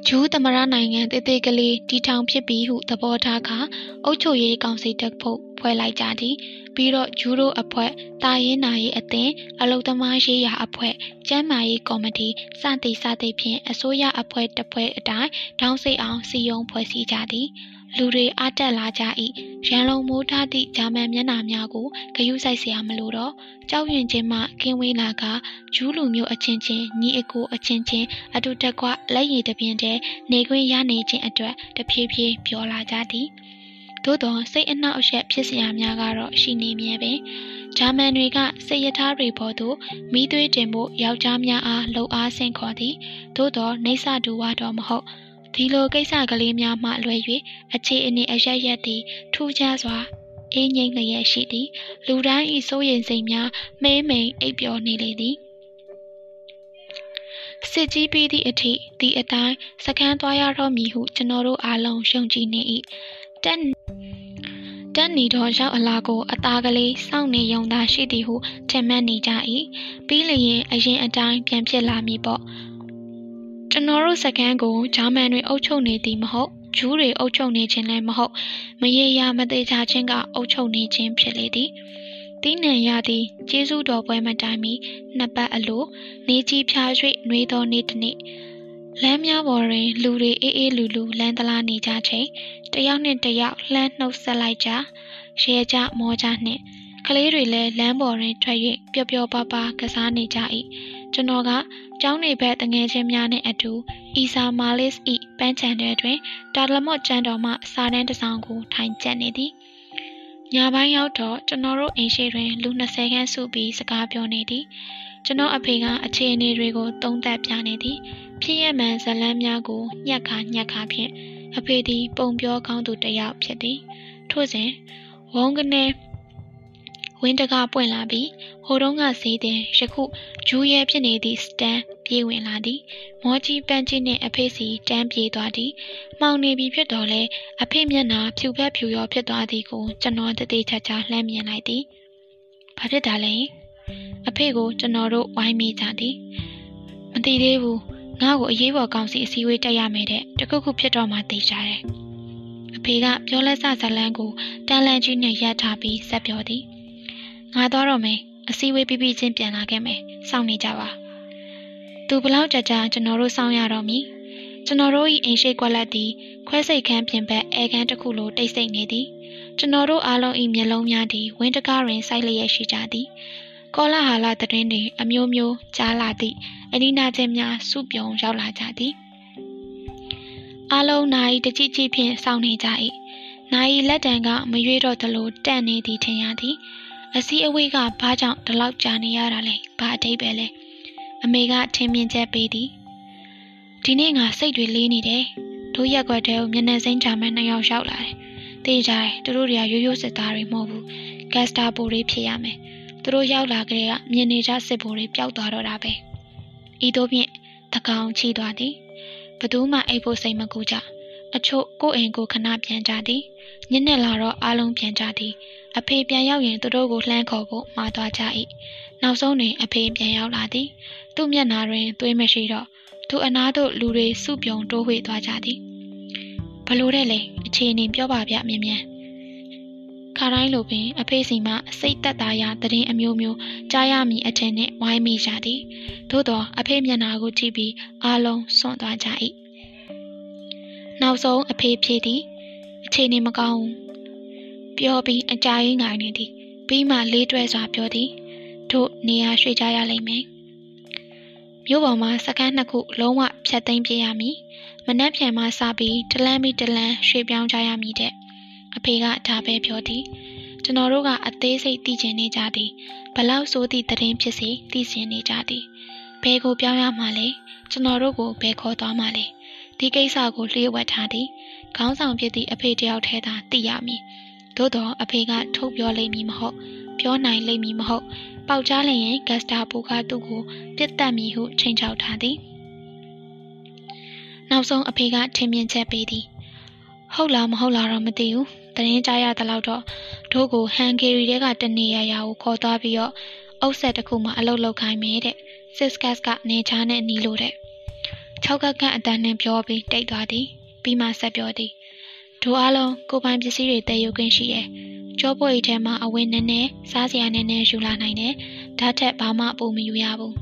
ဂျူးသမရနိုင်ငံတေတေကလေးတီထောင်ဖြစ်ပြီးဟုသဘောထားကအုတ်ချုပ်ရေးကောင်စီတက်ဖို့ ဖွဲ့လိုက်ကြသည်ပြီးတော့ဂျူရိုအဖွဲ့တာရင်နာရေးအသင်းအလုံသမားရေးရာအဖွဲ့ကျန်းမာရေးကော်မတီစသည်စသည်ဖြင့်အစိုးရအဖွဲ့တစ်ဖွဲ့အတိုင်းတောင်းစိတ်အောင်စီယုံဖွဲ့စည်းကြသည်လူတွေအားတက်လာကြ၏ရန်လုံမိုးထားသည့်ဂျာမန်မျက်နှာများကိုဂယုစိုက်เสียမလို့တော့ကြောက်ရွံ့ခြင်းမှကင်းဝေးလာကဂျူးလူမျိုးအချင်းချင်းညီအကိုအချင်းချင်းအတူတကွလက်ရည်တပြင်းတည်းနေခွင့်ရနေခြင်းအတွက်တဖြည်းဖြည်းပြောလာကြသည် သို့သောစိတ်အနှောက်အယှက်ဖြစ်စရာများကတော့ရှိနေမြဲပင်ဂျာမန်တွေကစိတ်ရထားတွေပေါ်သို့မိသွေးတင်ဖို့ယောက်ျားများအားလှုပ်အားဆင့်ခေါ်သည်သို့သောနေဆဒူဝါတော့မဟုတ်ဒီလိုကိစ္စကလေးများမှလွဲ၍အခြေအနေအရရက်သည်ထူးခြားစွာအေးငိမ့်လျက်ရှိသည် လူတိုင်းဤစိုးရိမ်စိတ်များမဲမိန်အိပ်ပျော်နေလေသည်စစ်ကြီးပြီးသည့်အထိဒီအတိုင်းစကန်းသွားရတော့မည်ဟုကျွန်တော်တို့အားလုံးယုံကြည်နေ၏ တက်တက်နေတော့ရောက်အလာကိုအသားကလေးစောင့်နေရုံသာရှိသည်ဟုထင်မှတ်နေကြ၏ပြီးလျင်အရင်အတိုင်းပြန်ဖြစ်လာမည်ပေါ့ကျွန်တော်တို့စကန်းကိုဂျာမန်တွေအုပ်ချုပ်နေသည်မဟုတ်ဂျူးတွေအုပ်ချုပ်နေခြင်းလည်းမဟုတ်မရေရာမသေးချခြင်းကအုပ်ချုပ်နေခြင်းဖြစ်လေသည်တီးနှံရသည်ကျေးဇူးတော်ပွဲမတိုင်မီနှစ်ပတ်အလိုနေကြီးဖြား၍နှွေးသောနေ့တစ်နေ့ လမ်းများပေါ်တွင် လူတွေအေးအေးလူလူလမ်းတလားနေကြချိန်တယောက်နှင့်တယောက်လှမ်းနှုတ်ဆက်လိုက်ကြရဲကြမောကြနှင့်ကလေးတွေလည်းလမ်းပေါ်တွင်ထွက်၍ပျော်ပျော်ပါပါကစားနေကြ၏ကျွန်တော်ကကျောင်းနေဘက်တငယ်ချင်းများနှင့်အတူအီဆာမာလစ်၏ပန်းချန်ထဲတွင်တာလမော့ကျန်းတော်မှစာတန်းတစ်စောင်ကိုထိုင်ကျက်နေသည်ညပိုင်းရောက်တော့ကျွန်တော်တို့အိမ်ရှိတွင်လူ20ခန်းစုပြီးစကားပြောနေသည် ကျွန်တော်အဖေကအခြေအနေတွေကိုသုံးသပ်ပြနေသည်ဖြစ်ရမှန်ဇလန်းများကိုညက်ခါညက်ခါဖြင့်အဖေသည်ပုံပြောကောင်းသူတစ်ယောက်ဖြစ်သည်ထို့စဉ်ဝုံကနေဝင်းတကားပွင့်လာပြီးဝဟိုတုန်းကဈေးတင်ယခုဂျူးရဲဖြစ်နေသည့်စတန်ပြေးဝင်လာသည်မောကြီးပန်းကြီးနှင့်အဖေစီတန်းပြေးသွားသည်မှောင်နေပြီဖြစ်တော်လဲအဖေမျက်နှာဖြူဖက်ဖြူရောဖြစ်သွားသည်ကိုကျွန်တော်တသေးချာချာလှမ်းမြင်လိုက်သည်ဘာဖြစ်တာလဲ အဖေကိုကျွန်တော်တို့ဝိုင်းမိကြသည်မသိသေးဘူးငါ့ကိုအရေးပေါ်ကောင်းစီအစည်းအဝေးတက်ရမယ်တဲ့တခုခုဖြစ်တော့မှသိကြတယ်အဖေကပြောလက်စဇလန်းကိုတန်လန်ကြီးနဲ့ရပ်ထားပြီးဆက်ပြောသည်ငါသွားတော့မယ်အစည်းအဝေးပြီးပြီးချင်းပြန်လာခဲ့မယ်စောင့်နေကြပါသူဘလောက်ကြကြကျွန်တော်တို့စောင့်ရတော့မည်ကျွန်တော်တို့၏အိမ်ရှိကွက်လက်သည်ခွဲစိတ်ခန်းပြင်ပအဲခန်းတစ်ခုလိုတိတ်ဆိတ်နေသည်ကျွန်တော်တို့အားလုံး၏မျက်လုံးများသည်ဝင်းတကားတွင်စိုက်လျက်ရှိကြသည် ကောလာဟာလာတဲ့တွင်တွင်အမျိုးမျိုးကြားလာသည့်အနီးနားချင်းများစုပြုံရောက်လာကြသည်အားလုံးနိုင်တကြည်ကြည်ဖြင့်စောင့်နေကြ၏နိုင်လက်တံကမရွေးတော့သလိုတန့်နေသည်ထင်ရသည်အစည်းအဝေးကဘာကြောင့်ဒီလောက်ကြာနေရတာလဲဘာအတိတ်ပဲလဲအမေကထင်မြင်ချက်ပေးသည်ဒီနေ့ငါစိတ်တွေလေးနေတယ်တို့ရက်ွက်တဲကိုမျက်နှာစိမ်းချမှန်းနှစ်ယောက်ရောက်လာတယ်တေးကြတယ်သူတို့တွေကရိုးရိုးစစ်သားတွေမဟုတ်ဘူးဂက်စတာပိုတွေဖြစ်ရမယ် သူတို့ရောက်လာကြတဲ့ကမြင်နေကြစစ်ဘိုးတွေပျောက်သွားတော့တာပဲဤသို့ဖြင့်တကောင်ချီသွားသည်ဘသူမှအိပ်ဖို့စိတ်မကူကြအချို့ကိုယ်အိမ်ကိုခဏပြန်ကြသည်ညနေလာတော့အားလုံးပြန်ကြသည် အဖေပြန်ရောက်ရင်သူတို့ကိုလှမ်းခေါ်ဖို့မှာသွားကြ၏နောက်ဆုံးတွင်အဖေပြန်ရောက်လာသည် သူ့မျက်နှာတွင်သွေးမရှိတော့သူအနားသို့လူတွေစုပြုံတိုးဝှေ့သွားကြသည်ဘလို့တဲ့လေအခြေအနေပြောပါဗျမြင်မြန် ခါတိုင်းလိုပင်အဖေစီမှစိတ်သက်သာရာတရင်အမျိုးမျိုးကြားရမည်အထင်နှင့်ဝိုင်းမိကြသည်သို့သောအဖေမျက်နှာကိုကြည့်ပြီးအားလုံးစွန့်သွားကြ၏နောက်ဆုံးအဖေဖြေသည်အခြေအနေမကောင်းဘူးပြောပြီးအကြာကြီးငိုင်နေသည်ပြီးမှလေးတွဲစွာပြောသည်တို့နေရာရွှေ့ကြရလိမ့်မယ်မြို့ပေါ်မှာစကန်းနှစ်ခုလုံးဝဖြတ်သိမ်းပြရမည်မနှက်ပြန်မှစပြီးတလန်းပြီးတလန်းရွှေ့ပြောင်းကြရမည်တဲ့ အဖေကဒါပဲပြောသည်ကျွန်တော်တို့ကအသေးစိတ်သိချင်နေကြသည်ဘလောက်ဆိုသည့်တရင်ဖြစ်စေသိချင်နေကြသည်ဘယ်ကိုပြောင်းရမှာလဲကျွန်တော်တို့ကိုဘယ်ခေါ်သွားမှာလဲဒီကိစ္စကိုလျှို့ဝှက်ထားသည်ခေါင်းဆောင်ဖြစ်သည့်အဖေတယောက်ထဲသာသိရမည်သို့တော့အဖေကထုတ်ပြောလိမ့်မည်မဟုတ် ပြောနိုင်လိမ့်မည်မဟုတ်ပေါက်ကြားလျင်ဂက်စတာပိုကသူ့ကိုပြစ်တက်မည်ဟုချိန်ချောက်ထားသည်နောက်ဆုံးအဖေကထင်မြင်ချက်ပေးသည်ဟုတ်လားမဟုတ်လားတော့မသိဘူး တရင်ကြားရတဲ့လောက်တော့တို့ကိုဟန်ဂေရီတဲကတနေရရာကိုခေါ်သွားပြီးတော့အုပ်ဆက်တစ်ခုမှအလုပ်လုပ်ခိုင်းမယ်တဲ့စစ်ကတ်ကနေချားနဲ့နီးလို့တဲ့၆ကကန့်အတန်းနဲ့ပြောပြီးတိတ်သွားသည်ပြီးမှဆက်ပြောသည်တို့အားလုံးကိုပိုင်ပစ္စည်းတွေတည်ယူခွင့်ရှိရဲ့ကြောပွေထဲမှာအဝင်းနဲ့နဲ့စားစရာနဲ့နဲ့ယူလာနိုင်တယ်ဓာတ်ထက်ဘာမှပိုမယူရဘူး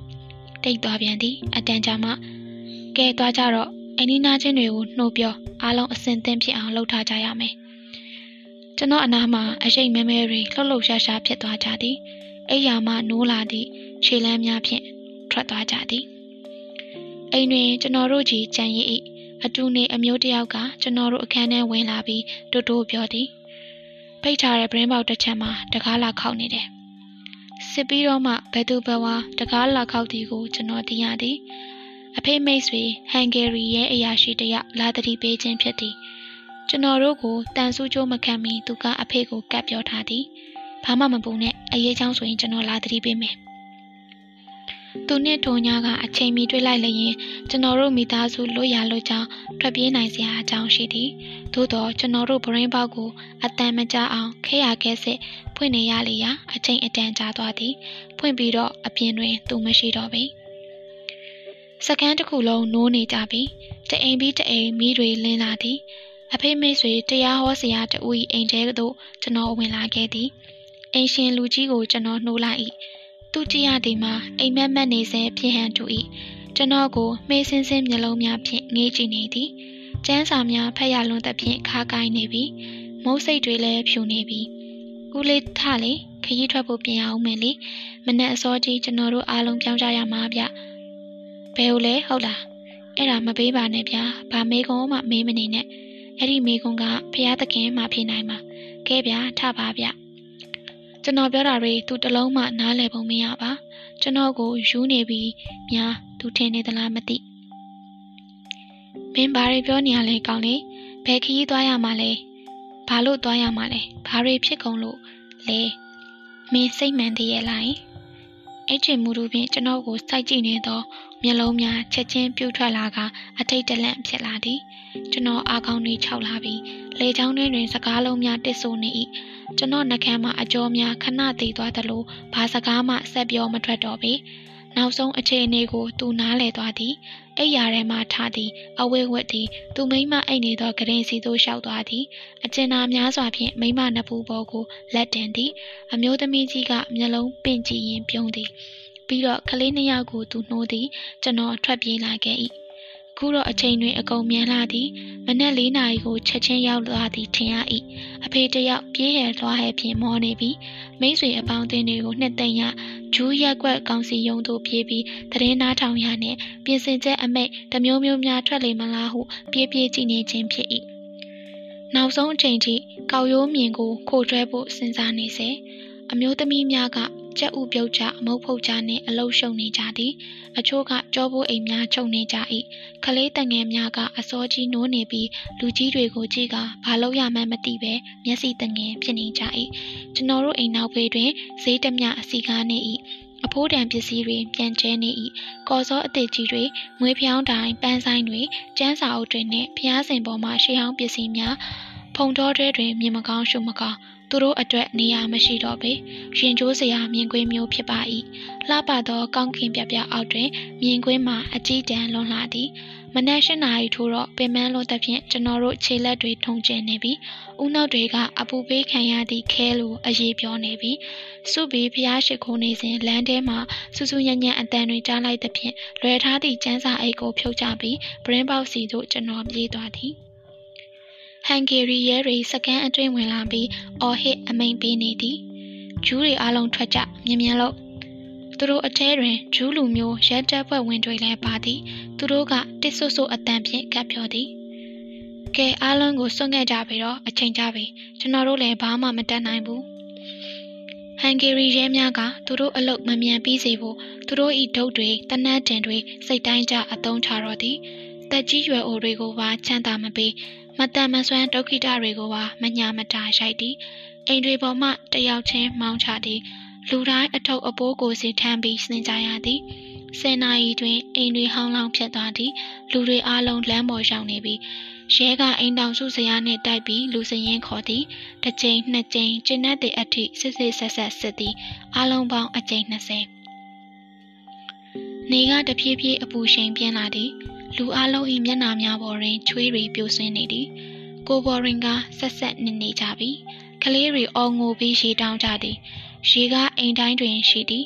တိတ်သွားပြန်သည်အတန်ကြာမှကဲသွားကြတော့အနီးနားချင်းတွေကိုနှိုးပြောအားလုံးအစင်သင့်ဖြစ်အောင်လှုပ်ထားကြရမယ် ကျွန်တော်အနားမှာအရှိတ်မဲမဲတွေလှုပ်လှုပ်ရှားရှားဖြစ်သွားကြသည်အိယာမှနိုးလာသည့်ခြေလမ်းများဖြင့်ထွက်သွားကြသည်အိမ်တွင်ကျွန်တော်တို့ကြီးကြံရည်၏အတူနေအမျိုးတယောက်ကကျွန်တော်တို့အခန်းထဲဝင်လာပြီးတိုးတိုးပြောသည်ဖိတ်ထားတဲ့ပရင်းပေါက်တစ်ချက်မှာတကားလာခောက်နေတယ်စစ်ပြီးတော့မှဘယ်သူဘဝတကားလာခောက်သည်ကိုကျွန်တော်သိရသည်အဖေမိတ်ဆွေဟန်ဂေရီရဲ့အရာရှိတယောက်လာတတိပေးခြင်းဖြစ်သည် ကျွန်တော်တို့ကိုတန်ဆူးကြိုးမခံမီသူကအဖေကိုကပ်ပြောထားသည်ဘာမှမပူနဲ့အရေးချောင်းဆိုရင်ကျွန်တော်လာတတိပေးမယ်သူနဲ့ထိုညာကအချိန်မီတွေ့လိုက်လျင်ကျွန်တော်တို့မိသားစုလွတ်ရလွတ်ကြောင်းထွက်ပြေးနိုင်စရာအကြောင်းရှိသည်သို့တော့ကျွန်တော်တို့ဗရင်းပေါက်ကိုအတန်မကြအောင်ခဲရခဲစစ်ဖွင့်နေရလေရာအချိန်အတန်ကြာသွားသည်ဖွင့်ပြီးတော့အပြင်တွင်သူမရှိတော့ပေစကန်းတစ်ခုလုံးနိုးနေကြပြီတအိမ်ပြီးတအိမ်မိတွေလင်းလာသည် အဖေမိတ်ဆွေတရားဟောဆရာတူ၏အိမ်ထဲသို့ကျွန်တော်ဝင်လာခဲ့သည်အိမ်ရှင်လူကြီးကိုကျွန်တော်နှိုးလိုက်၏သူကြည့်ရသည်မှာအိမ်မက်မက်နေစေဖြစ်ဟန်တူ၏ကျွန်တော်ကိုမေးစင်းစင်းမျက်လုံးများဖြင့်ငေးကြည့်နေသည်ကျန်းစာများဖတ်ရလွန်းသဖြင့်ခါကိုင်းနေပြီမုတ်စိတ်တွေလည်းဖြူနေပြီကူလေးထလေခရီးထွက်ဖို့ပြင်အောင်မယ်လေမနဲ့အစောကြီးကျွန်တော်တို့အားလုံးပြောင်းကြရမှာဗျဘယ်လိုလဲဟုတ်လားအဲ့ဒါမပေးပါနဲ့ဗျာဘာမေးကုန်းမှမေးမနေနဲ့ အဲ့ဒီမေးကုန်းကဖះသခင်မှဖြေနိုင်မှာကဲဗျာထပါဗျကျွန်တော်ပြောတာတွေသူတလုံးမှနားလည်ပုံမရပါကျွန်တော်ကိုယူနေပြီးများသူထင်နေသလားမသိမင်းဘာတွေပြောနေရလဲကောင်းလေဘယ်ခရီးသွားရမှာလဲဘာလို့သွားရမှာလဲဘာတွေဖြစ်ကုန်လို့လဲမင်းစိတ်မှန်သေးရဲ့လား အဲ့ချိန်မူတို့ဖြင့်ကျွန်တော်ကိုစိုက်ကြည့်နေသောမျက်လုံးများချက်ချင်းပြုတ်ထွက်လာကအထိတ်တလန့်ဖြစ်လာသည်ကျွန်တော်အာခေါင်းတွေခြောက်လာပြီးလေချောင်းတွင်စကားလုံးများတစ်ဆိုနေ၏ကျွန်တော်နှကမ်းမှအကြောများခဏတည်သွားသလိုဘာစကားမှဆက်ပြောမထွက်တော့ပေ နောက်ဆုံးအခြေအနေကို သူနားလည်သွားသည်အိယာထဲမှထားသည်အဝိဝတ်သည်သူမိမအိတ်နေသောဂရင်စီသို့လျှောက်သွားသည်အကျဉ်းသာများစွာဖြင့်မိမနှစ်ဖူးပေါ်ကိုလက်တင်သည် အမျိုးသမီးကြီးကမျက်လုံးပင့်ကြည့်ရင်ပြုံးသည်ပြီးတော့ကလေးနှစ်ယောက်ကိုသူနှိုးသည်ကျွန်တော်ထွက်ပြေးလာခဲ့၏ ခုတော့အချိန်တွင်အကုန်မြန်လာသည်မနက်၄နာရီကိုချက်ချင်းရောက်လာသည်ထင်ရ၏အဖေတယောက်ပြေးရသွားဟဲ့ဖြင့်မောနေပြီမိတ်ဆွေအပေါင်းအသင်းတွေကိုနှစ်သိမ့်ရဂျူးရက်ကွက်ကောင်စီယုံသို့ပြေးပြီးသတင်းနားထောင်ရနှင့်ပြင်ဆင်ချက်အမိတ်တမျိုးမျိုးများထွက်လေမလားဟုပြေးပြေးကြည့်နေခြင်းဖြစ်၏နောက်ဆုံးအချိန်ထိကောက်ရိုးမြင်ကိုခိုတွဲဖို့စဉ်းစားနေစေအမျိုးသမီးများက ကြက်ဥပြုတ်ကြအမုတ်ဖုတ်ကြနှင့်အလုရှုံနေကြသည်အချို့ကကြောပိုးအိမ်များချုပ်နေကြ၏ခလေးတငယ်များကအစောကြီးနိုးနေပြီးလူကြီးတွေကိုကြည့်ကဘာလို့ရမှန်းမသိပဲမျက်စိတငယ်ဖြစ်နေကြ၏ကျွန်တော်တို့အိမ်နောက်ဘေးတွင်ဈေးတမျှအစီကားနေ၏အဖိုးတံပစ္စည်းတွေပြန်ကျဲနေ၏ကော်စောအသေးကြီးတွေငွေဖြောင်းတိုင်းပန်းဆိုင်တွေကျန်းစာအုပ်တွေနှင့်ဖျားစင်ပေါ်မှရှေးဟောင်းပစ္စည်းများ ဖုံတော်တွဲတွင်မြင်မကောင်းရှုမကောင်းသူတို့အတွက်နေရာမရှိတော့ပေရင်ကျိုးစရာမြင်ကွင်းမျိုးဖြစ်ပါ၏လှပသောကောင်းကင်ပြပြအောက်တွင်မြင်ကွင်းမှာအကြီးတန်းလွန်လာသည်မနက်၈နာရီထိုးတော့ပင်မန်းလို့သဖြင့်ကျွန်တော်တို့ခြေလက်တွေထုံကျင်နေပြီဦးနှောက်တွေကအပူပေးခံရသည့်ခဲလိုအရေးပြောနေပြီစုပြီးဖျားရှိခိုးနေစဉ်လမ်းထဲမှာစူးစူးညံ့ညံ့အတန်တွေကြားလိုက်သဖြင့်လွယ်ထားသည့်ကျန်းစာအိတ်ကိုဖြုတ်ချပြီးပရင်းပေါက်စီသို့ကျွန်တော်ပြေးသွားသည် ဟန်ဂေရီရဲတွေစကန်အတွင်းဝင်လာပြီးအော်ဟစ်အမိန်ပေးနေသည်ဂျူးတွေအားလုံးထွက်ကြမြင်မြန်လို့သူတို့အထဲတွင်ဂျူးလူမျိုးရဲတပ်ဖွဲ့ဝင်တွေလည်းပါသည် သူတို့ကတစ်ဆွဆွအတန်ဖြင့်ကပ်ပြောသည်ကဲအားလုံးကိုစွန့်ခဲ့ကြပြီတော့အချိန်ကြပြီကျွန်တော်တို့လည်းဘာမှမတတ်နိုင်ဘူးဟန်ဂေရီရဲများကသူတို့အလုတ်မမြန်ပြီးစေဖို့သူတို့၏ဒုတ်တွေတနတ်တင်တွေစိတ်တိုင်းကြအသုံးချတော့သည်တက်ကြီးရွယ်အိုတွေကိုပါချမ်းသာမပေး မတန်မဆွမ်းဒုက္ခိတတွေကိုပါမညာမတာရိုက်သည်အိမ်တွေပေါ်မှတယောက်ချင်းမောင်းချသည်လူတိုင်းအထုပ်အပိုးကိုစီထမ်းပြီးစင်ကြရသည်ဆယ်နာရီတွင်အိမ်တွေဟောင်းလောင်းဖြစ်သွားသည်လူတွေအားလုံးလမ်းပေါ်ရောက်နေပြီးရဲကအိမ်တောင်စုစရာနှင့်တိုက်ပြီးလူစရင်ခေါ်သည်တစ်ချိန်နှစ်ချိန်ကျင်းတဲ့အထိစစ်စစ်ဆက်ဆက်စစ်သည်အားလုံးပေါင်းအကြိမ်20နေကတဖြည်းဖြည်းအပူရှိန်ပြင်းလာသည် လူအလုံး၏မျက်နှာများပေါ်တွင်ချွေးတွေပြိုဆင်းနေသည်ကိုဘော်ရင်ကဆက်ဆက်နေနေကြပြီကလေးတွေအော်ငိုပြီးရေတောင်းကြသည်ရေကအိမ်တိုင်းတွင်ရှိသည်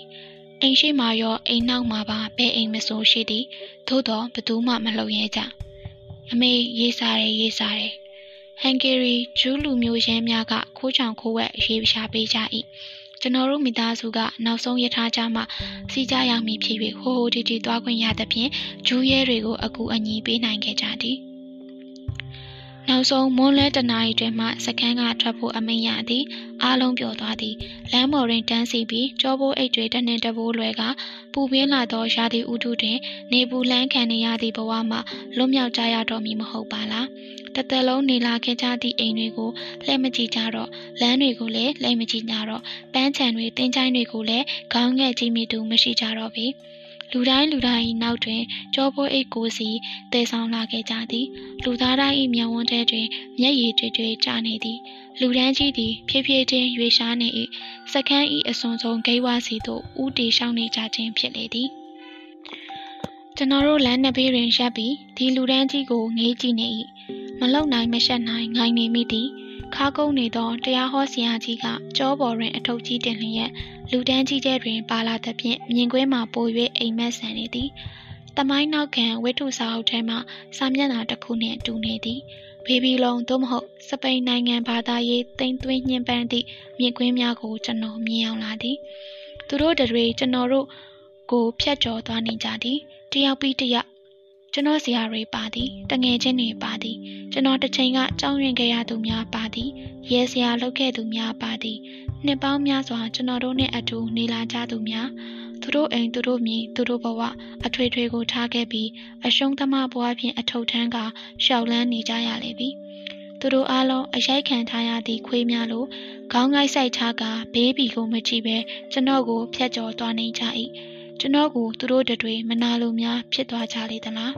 အိမ်ရှိမှရောအိမ်နောက်မှပါဘဲအိမ်မဆိုရှိသည်သို့တော့ဘသူမှမလှုပ်ရဲကြအမေရေးစားတယ်ရေးစားတယ်ဟန်ဂေရီဂျူးလူမျိုးရဲများကခိုးချောင်ခိုးဝက်ရေးရှာပေးကြ၏ ကျွန်တော်တို့မိသားစုကနောက်ဆုံးရထားကြမှစီကြရောက်မည်ဖြစ်၍ဟိုဟိုတီတီသွားခွင့်ရသဖြင့်ဂျူးရဲတွေကိုအကူအညီပေးနိုင်ခဲ့ကြသည် နောက်ဆုံးမွန်းလဲတနာရီတွင်မှစကန်းကထွက်ဖို့အမိန့်ရသည်အားလုံးပျော်သွားသည်လမ်းပေါ်တွင်တန်းစီပြီးကြောပိုးအိတ်တွေတနှင်တပိုးလွယ်ကပူပြင်းလာသောရာသီဥတုတွင် နေပူလန်းခံနေရသည့်ဘဝမှလွတ်မြောက်ကြရတော့မည်မဟုတ်ပါလားတသက်လုံးနေလာခဲ့ကြသည့်အိမ်တွေကိုလှည့်မကြည့်ကြတော့လမ်းတွေကိုလည်းလှည့်မကြည့်ကြတော့ပန်းချံတွေတင်းချိုင်းတွေကိုလည်းခေါင်းငယ်ကြီးမိသူမရှိကြတော့ပေ လူတိုင်းလူတိုင်းနောက်တွင်ကြောပိုးအိတ်ကိုစီတည်ဆောင်လာခဲ့ကြသည် လူသားတိုင်း၏မျက်ဝန်းထဲတွင် မျက်ရည်တွေတွေကျနေသည် လူဒန်းကြီးသည်ဖြည်းဖြည်းချင်းရွေရှားနေ၏စကန်း၏အစွန်ဆုံးဂိဝါစီသို့ဥတီရှောင်းနေကြခြင်းဖြစ်လေသည်ကျွန်တော်တို့လမ်းနှစ်ဘေးတွင်ရပ်ပြီးဒီလူဒန်းကြီးကိုငေးကြည့်နေ၏မလုံနိုင်မရှက်နိုင်ငိုင်နေမိသည် ခါကုန်းနေသောတရားဟောဆရာကြီးကကြောပေါ်တွင်အထုပ်ကြီးတင်လျက်လူတန်းကြီးကျဲတွင်ပါလာသဖြင့်မြင်ကွင်းမှာပို၍အိမ်မက်ဆန်နေသည်။တမိုင်းနောက်ခံဝိထုစာအုပ်ထဲမှစာမျက်နှာတစ်ခုနှင့်တူနေသည်။ဘေဘီလုံသို့မဟုတ်စပိန်နိုင်ငံဘာသာရေးတိမ်သွင်းညှဉ်းပန်းသည့်မြင်ကွင်းများကိုကျွန်တော်မြင်အောင်လာသည်။သူတို့တွေကျွန်တော်တို့ကိုဖျက်ကျော်သွားနေကြသည်။တယောက်ပြီးတယောက် ကျွန်တော်ဆရာတွေပါသည်တငယ်ချင်းတွေပါသည်ကျွန်တော်တစ်ချိန်ကကြောင်းရင်ခဲ့ရသူများပါသည်ရဲဆရာလုပ်ခဲ့သူများပါသည်နှစ်ပေါင်းများစွာကျွန်တော်တို့နဲ့အတူနေလာကြသူများသူတို့အိမ်သူတို့မြေသူတို့ဘဝအထွေထွေကိုထားခဲ့ပြီးအရှုံးသမားဘဝဖြင့်အထုပ်ထမ်းကရှောက်လန်းနေကြရလေပြီသူတို့အားလုံးအရိုက်ခံထားရသည့်ခွေးများလိုခေါင်းငိုက်ဆိုင်ချကဘေးဘီကိုမကြည့်ပဲကျွန်တော်ကိုဖျက်ကျော်သွားနေကြ၏ ကျွန်တော်ကိုသူတို့တွေမနာလိုများဖြစ်သွားကြလေသလား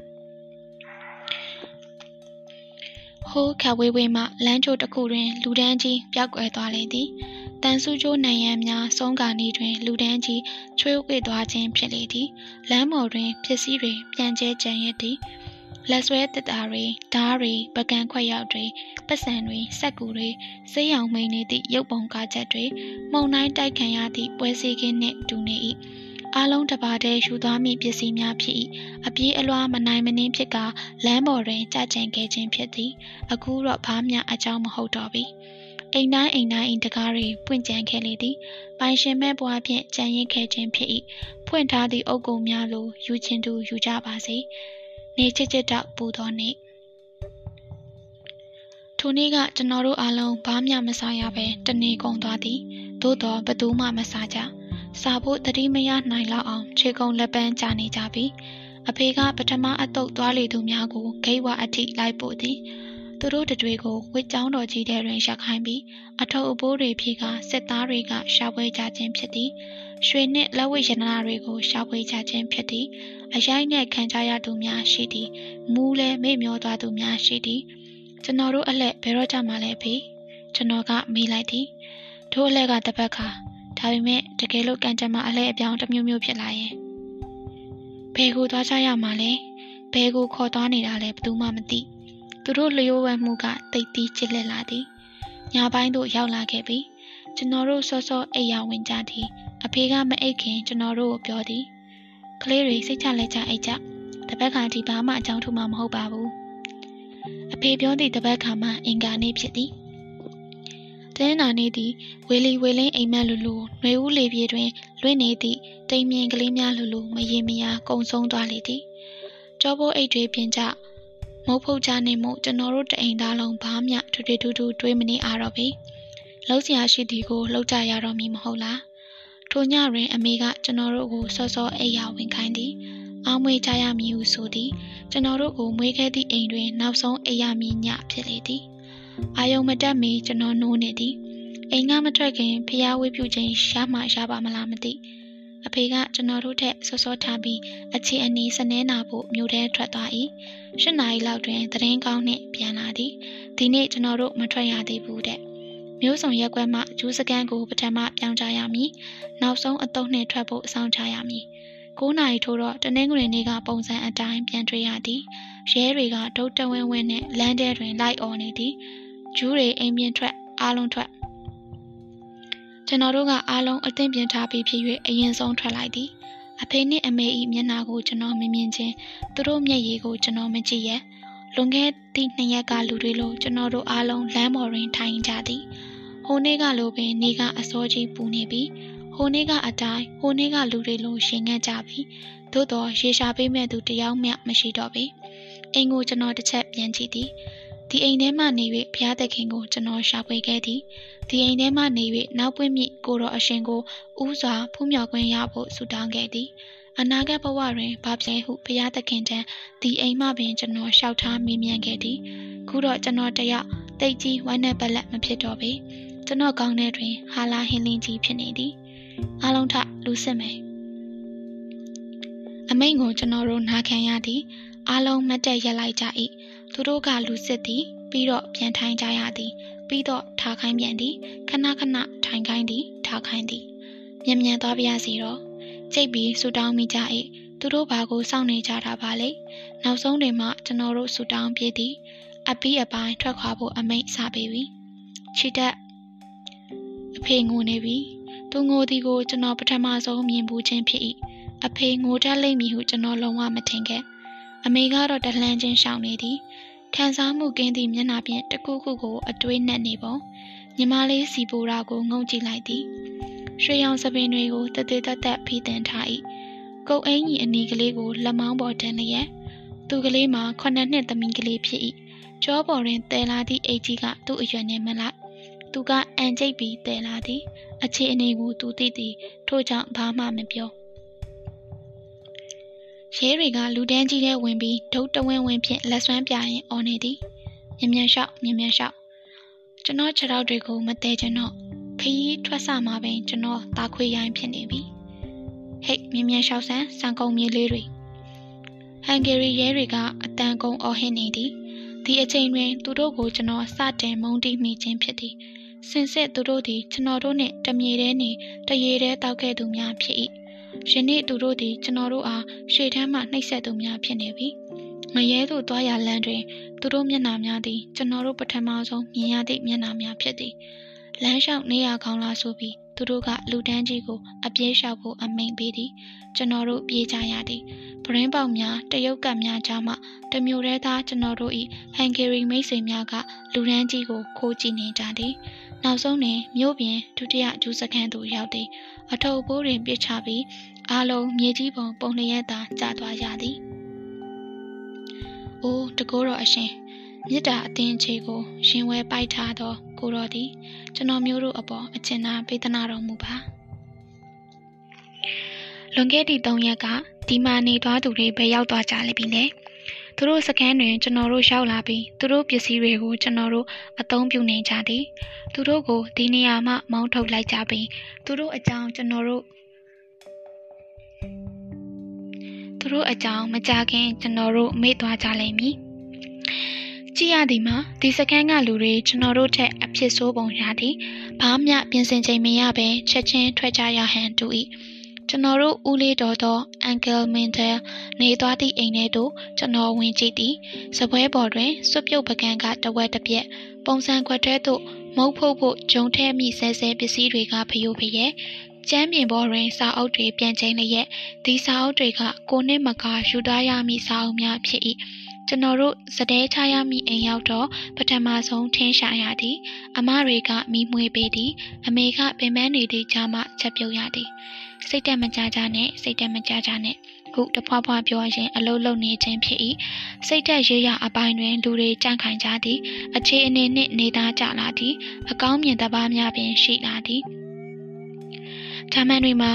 ဟိုးခဝေးဝေးမှလမ်းချိုတစ်ခုတွင်လူဒန်းကြီးပျောက်ကွယ်သွားလေသည်တန်ဆူကျိုးနိုင်ရန်များဆုံးကာနေတွင် လူဒန်းကြီးချွေးဝေသွားခြင်းဖြစ်လေသည်လမ်းပေါ်တွင်ဖြစ်စည်းတွေပြန်ကျဲကြံရသည်လက်ဆွဲတစ်တာတွေဓားတွေပကံခွက်ရောက်တွေပတ်စံတွေစက်ကူတွေဆေးရောင်မိန်နေသည့်ရုပ်ပုံကားချက်တွေမှုန်တိုင်းတိုက်ခံရသည့်ပွဲစည်းခင်းနှင့်တူနေ၏ အားလုံးတပါးတည်းယူသွားမိပစ္စည်းများဖြစ်၏အပြေးအလွှားမနိုင်မနှင်းဖြစ်ကလမ်းပေါ်တွင်ကြကြံခဲ့ခြင်းဖြစ်သည်အခုတော့ဘာမှအကြောင်းမဟုတ်တော့ပြီအိမ်တိုင်းအိမ်တိုင်းအိမ်တကားတွေပွင့်ကြံခဲ့လေသည်ပိုင်ရှင်မဲ့ဘွားဖြင့်ကြံရင်ခဲ့ခြင်းဖြစ်၏ဖွင့်ထားသည့်အုပ်ကုံများလိုယူခြင်းသူယူကြပါစေနေချစ်ချစ်တော့ပူသောနေ့ထိုနေ့ကကျွန်တော်တို့အားလုံးဘာမှမစားရဘဲတနေကုန်သွားသည်သို့တော့ဘသူမှမစားကြ စားဖို့တတိမရနိုင်လောက်အောင်ခြေကုံလက်ပန်းကြာနေကြပြီအဖေကပထမအတုပ်သွားလေသူများကိုဂိတ်ဝအထိလိုက်ပို့သည်သူတို့တတွေကိုဝစ်ကြောင်းတော်ကြီးတဲ့တွင်ရက်ခိုင်းပြီးအထုပ်အပိုးတွေဖြေကစစ်သားတွေကရှာဖွေကြခြင်းဖြစ်သည်ရွှေနှင့်လက်ဝတ်ရတနာတွေကိုရှာဖွေကြခြင်းဖြစ်သည်အရိုက်နဲ့ခံကြရသူများရှိသည်မူးလဲမေ့မျောသွားသူများရှိသည်ကျွန်တော်တို့အလှဲ့ဘယ်တော့ကြမှာလဲဖေကျွန်တော်ကမေးလိုက်သည်တို့အလှဲ့ကတပတ်ခါ ဒါပေမဲ့တကယ်လို့ကံကြမ္မာအလှဲ့အပြောင်းတစ်မျိုးမျိုးဖြစ်လာရင်ဘယ်ကိုသွားကြရမှာလဲဘယ်ကိုခေါ်သွားနေတာလဲဘယ်သူမှမသိသူတို့လျှို့ဝှက်မှုကတိတ်တီးချစ်လက်လာသည်ညပိုင်းသို့ရောက်လာခဲ့ပြီကျွန်တော်တို့စောစောအိပ်ရဝင်ကြသည်အဖေကမအိတ်ခင်ကျွန်တော်တို့ကိုပြောသည်ကလေးတွေစိတ်ချလက်ချအိတ်ကြတပတ်ခါဒီဘာမှအကြောင်းထူမှမဟုတ်ပါဘူးအဖေပြောသည့်တပတ်ခါမှအင်္ဂါနေ့ဖြစ်သည် တင်းနာနေသည့်ဝေလီဝေလင်းအိမ်မက်လူလူနှွေဦးလေပြေတွင်လွင့်နေသည့်တိမ်မြင်ကလေးများလူလူမရေမရာကုံဆုံးသွားလေသည်ကြောပိုးအိတ်တွေပြင်ကြမုတ်ဖုတ်ကြနေမှုကျွန်တော်တို့တအိမ်သားလုံးဘာမှထွေထွေထူးထူးတွေးမနေအားတော့ပြီလှုပ်ရှားရှိသည်ကိုလှုပ်ကြရတော့မည်မဟုတ်လားထိုညတွင်အမေကကျွန်တော်တို့ကိုစောစောအိပ်ရာဝင်ခိုင်းသည်အောင်းမွေးကြရမည်ဟုဆိုသည်ကျွန်တော်တို့ကိုမွေးခဲ့သည့်အိမ်တွင်နောက်ဆုံးအိပ်ရမည်ညဖြစ်လေသည် အာယုံမတက်မီကျွန်တော်နိုးနေသည်အိမ်ကမထွက်ခင်ဖျားဝေးပြုခြင်းရှားမှရှားပါမလားမသိအဖေကကျွန်တော်တို့ထက်စောစောထားပြီးအခြေအနီးစနေနာဖို့မြို့ထဲထွက်သွား၏၈နာရီလောက်တွင်သတင်းကောင်းနှင့်ပြန်လာသည်ဒီနေ့ကျွန်တော်တို့မထွက်ရသေးဘူးတဲ့မျိုးစုံရက်ကွက်မှဂျူးစကန်ကိုပထမပြောင်းကြရမည်နောက်ဆုံးအတုံးနှင့်ထွက်ဖို့အဆောင်ချရမည်9နာရီထိုးတော့တနင်္ဂနွေနေ့ကပုံစံအတိုင်းပြန်တွေ့ရသည်ရဲတွေကဒုတ်တဝင်းဝင်းနဲ့လမ်းထဲတွင်လိုက်អော်နေသည် ဂျူးတွေအိမ်ပြင်ထွက်အားလုံးထွက်ကျွန်တော်တို့ကအားလုံးအသင့်ပြင်ထားပြီးဖြစ်၍အရင်ဆုံးထွက်လိုက်သည်အဖေနှင့်အမေ၏မျက်နှာကိုကျွန်တော်မမြင်ချင်းသူတို့မျက်ရည်ကိုကျွန်တော်မကြည့်ရလွန်ခဲ့သည့်နှစ်ရက်ကလူတွေလိုကျွန်တော်တို့အားလုံးလမ်းပေါ်တွင်ထိုင်ကြသည်ဟိုနေ့ကလိုပင်နေကအစောကြီးပူနေပြီဟိုနေ့ကအတိုင်းဟိုနေ့ကလူတွေလိုရှင်ငတ်ကြပြီသို့တော့ရေရှာပေးမဲ့သူတယောက်မျှမရှိတော့ပြီအိမ်ကိုကျွန်တော်တစ်ချက်ပြန်ကြည့်သည် ဒီအိမ်ထဲမှနေ၍ဘုရားသခင်ကိုကျွန်တော်ရှာဖွေခဲ့သည်ဒီအိမ်ထဲမှနေ၍နောက်ပွင့်မြင့်ကိုတော်အရှင်ကိုဥစွာဖူးမြော်ခွင့်ရဖို့ဆုတောင်းခဲ့သည်အနာဂတ်ဘဝတွင်ဘာဖြစ်ဟုဘုရားသခင်ထံဒီအိမ်မှပင်ကျွန်တော်လျှောက်ထားမေးမြန်းခဲ့သည်ခုတော့ကျွန်တော်တယောက်တိတ်ကြီးဝမ်းနဲ့ပလက်မဖြစ်တော့ပေကျွန်တော်ကောင်းတဲ့တွင်ဟာလာဟင်းလင်းကြီးဖြစ်နေသည်အားလုံးထလူစစ်မယ်အမိန်ကိုကျွန်တော်တို့နားခံရသည်အားလုံးမတ်တက်ရက်လိုက်ကြ၏ သူတို့ကလူစစ်သည် ပြီးတော့ပြန်ထိုင်ကြရသည် ပြီးတော့ထားခိုင်းပြန်သည်ခဏခဏထိုင်ခိုင်းသည်ထားခိုင်းသည်မြန်မြန်သွားပြရစီတော့ကြိတ်ပြီးဆူတောင်းမိကြ၏သူတို့ဘာကိုစောင့်နေကြတာပါလေနောက်ဆုံးတွင်မှကျွန်တော်တို့ဆူတောင်းပြေးသည်အပီးအပိုင်းထွက်ခွာဖို့အမိန့်စပေးပြီချီတက်အဖေငိုနေပြီသူငိုသည်ကိုကျွန်တော်ပထမဆုံးမြင်ဘူးခြင်းဖြစ်၏အဖေငိုတတ်လိမ့်မည်ဟုကျွန်တော်လုံးဝမထင်ခဲ့ အမေကတော့တလှမ်းချင်းရှောင်နေသည်ခံစားမှုကင်းသည့်မျက်နှာဖြင့်တခုခုကိုအတွေးနဲ့နေပုံညီမလေးစီပိုရာကိုငုံကြည့်လိုက်သည်ရွှေရောင်စပင်တွေကိုတသေးသက်သက်ဖီးတင်ထား၏ကုတ်အင်းကြီးအနီးကလေးကိုလက်မောင်းပေါ်တင်လျက်သူကလေးမှာခုနှစ်နှစ်သမီးကလေးဖြစ်၏ကြောပေါ်တွင်တဲလာသည့်အိတ်ကြီးကသူ့အရွယ်နှင့်မလိုက်သူကအန်ကျိတ်ပြီးတဲလာသည် အခြေအနေကိုသူသိသည်ထို့ကြောင့်ဘာမှမပြော ရဲတွေကလူတန်းကြီးထဲဝင်ပြီးဒုတ်တဝင်းဝင်းဖြင့်လက်ဆွမ်းပြရင်အော်နေသည် မြ мян လျှောက်မြ мян လျှောက်ကျွန်တော်ခြေထောက်တွေကိုမတဲကျွန်တော့ခရီးထွက်ဆမှာပင်ကျွန်တော်တာခွေရိုင်းဖြစ်နေပြီဟိတ်မြ мян လျှောက်ဆန်းစံကုန်မြေလေးတွေဟန်ဂေရီရဲတွေကအတန်ကုန်အော်ဟစ်နေသည်ဒီအချိန်တွင်သူတို့ကိုကျွန်တော်စတင်မုန်းတီးမိခြင်းဖြစ်သည်စင်စစ်သူတို့သည်ကျွန်တော်တို့နှင့်တမြေတဲနှင့်တရေတဲတောက်ခဲ့သူများဖြစ်၏ ယနေ့သူတို့သည်ကျွန်တော်တို့အားရှေ့ထမ်းမှနှိပ်စက်သူများဖြစ်နေပြီငရဲသို့သွားရလမ်းတွင်သူတို့မျက်နှာများသည်ကျွန်တော်တို့ပထမဆုံးမြင်ရသည့်မျက်နှာများဖြစ်သည်လမ်းလျှောက်နေရကောင်းလားဆိုပြီးသူတို့ကလူတန်းကြီးကိုအပြေးလျှောက်ဖို့အမိန်ပေးသည်ကျွန်တော်တို့ပြေးကြရသည်ပရင်းပေါက်များတရုတ်ကပ်များကြားမှတမျိုးရဲသားကျွန်တော်တို့၏ဟန်ဂေရီမိတ်ဆွေများကလူရန်ကြီးကိုခိုးကြည့်နေကြသည် နောက်ဆုံးတွင်မြို့ပြင်ဒုတိယဒုစခန်းသို့ရောက်သည်အထုပ်ပိုးတွင်ပြစ်ချပြီးအားလုံးမြေကြီးပုံပုံလျက်သာကျသွားကြသည်အိုးတကိုးတော်အရှင်မြစ်တာအသင်ချေကိုရှင်ဝဲပိုက်ထားသောကိုတော်သည်ကျွန်တော်မျိုးတို့အပေါ်အချင်သာပေးသနာတော်မူပါလွန်ခဲ့သည့်၃ရက်ကဒီမှာနေသွားသူတွေဘယ်ရောက်သွားကြလဲပြီလဲ သူတို့စကန်းတွင်ကျွန်တော်တို့ရောက်လာပြီးသူတို့ပစ္စည်းတွေကိုကျွန်တော်တို့အသုံးပြုနေကြသည် သူတို့ကိုဒီနေရာမှမောင်းထုတ်လိုက်ကြပြီးသူတို့အကြောင်းကျွန်တော်တို့သူတို့အကြောင်းမကြခင်ကျွန်တော်တို့မေ့သွားကြလိမ့်မည်ကြည့်ရသည်မှာဒီစကန်ကလူတွေကျွန်တော်တို့ထက်အဖြစ်ဆိုးပုံရသည်ဘာမှပြင်ဆင်ချိန်မရဘဲချက်ချင်းထွက်ကြရဟန်တူ၏ ကျွန်တော်တို့ဦးလေးတော်သောအန်ကယ်မင်တယ်နေသွားသည့်အိမ်ထဲသို့ကျွန်တော်ဝင်ကြည့်သည်စပွဲပေါ်တွင်စွပ်ပြုတ်ပကံကတဝက်တစ်ပြက်ပုံစံခွက်ထဲသို့မုတ်ဖုတ်ဖို့ဂျုံထဲမိဆဲဆဲပစ္စည်းတွေကဖယိုဖယဲကျမ်းပြင်ပေါ်တွင်စာအုပ်တွေပြန်ချိန်လျက်ဒီစာအုပ်တွေကကိုနှစ်မကာယူသားရမည့်စာအုပ်များဖြစ်၏ ကျွန်တော်တို့စတဲချရမည့်အိမ်ရောက်တော့ပထမဆုံးထင်းရှာရသည် အမတွေကမိမွေပေးသည် အမေကပင်ပန်းနေသည့်ကြားမှချက်ပြုတ်ရသည်စိတ်တက်မကြကြနဲ့စိတ်တက်မကြကြနဲ့ခုတဖွာဖွာပြောရင်အလုံးလုံးနေခြင်းဖြစ်၏စိတ်တက်ရေးရအပိုင်းတွင်လူတွေကြန့်ခိုင်ကြသည် အခြေအနေနှင့်နေသားကြလာသည် အကောင်းမြင်တပားများပင်ရှိလာသည်ဂျာမန်တွေမှာ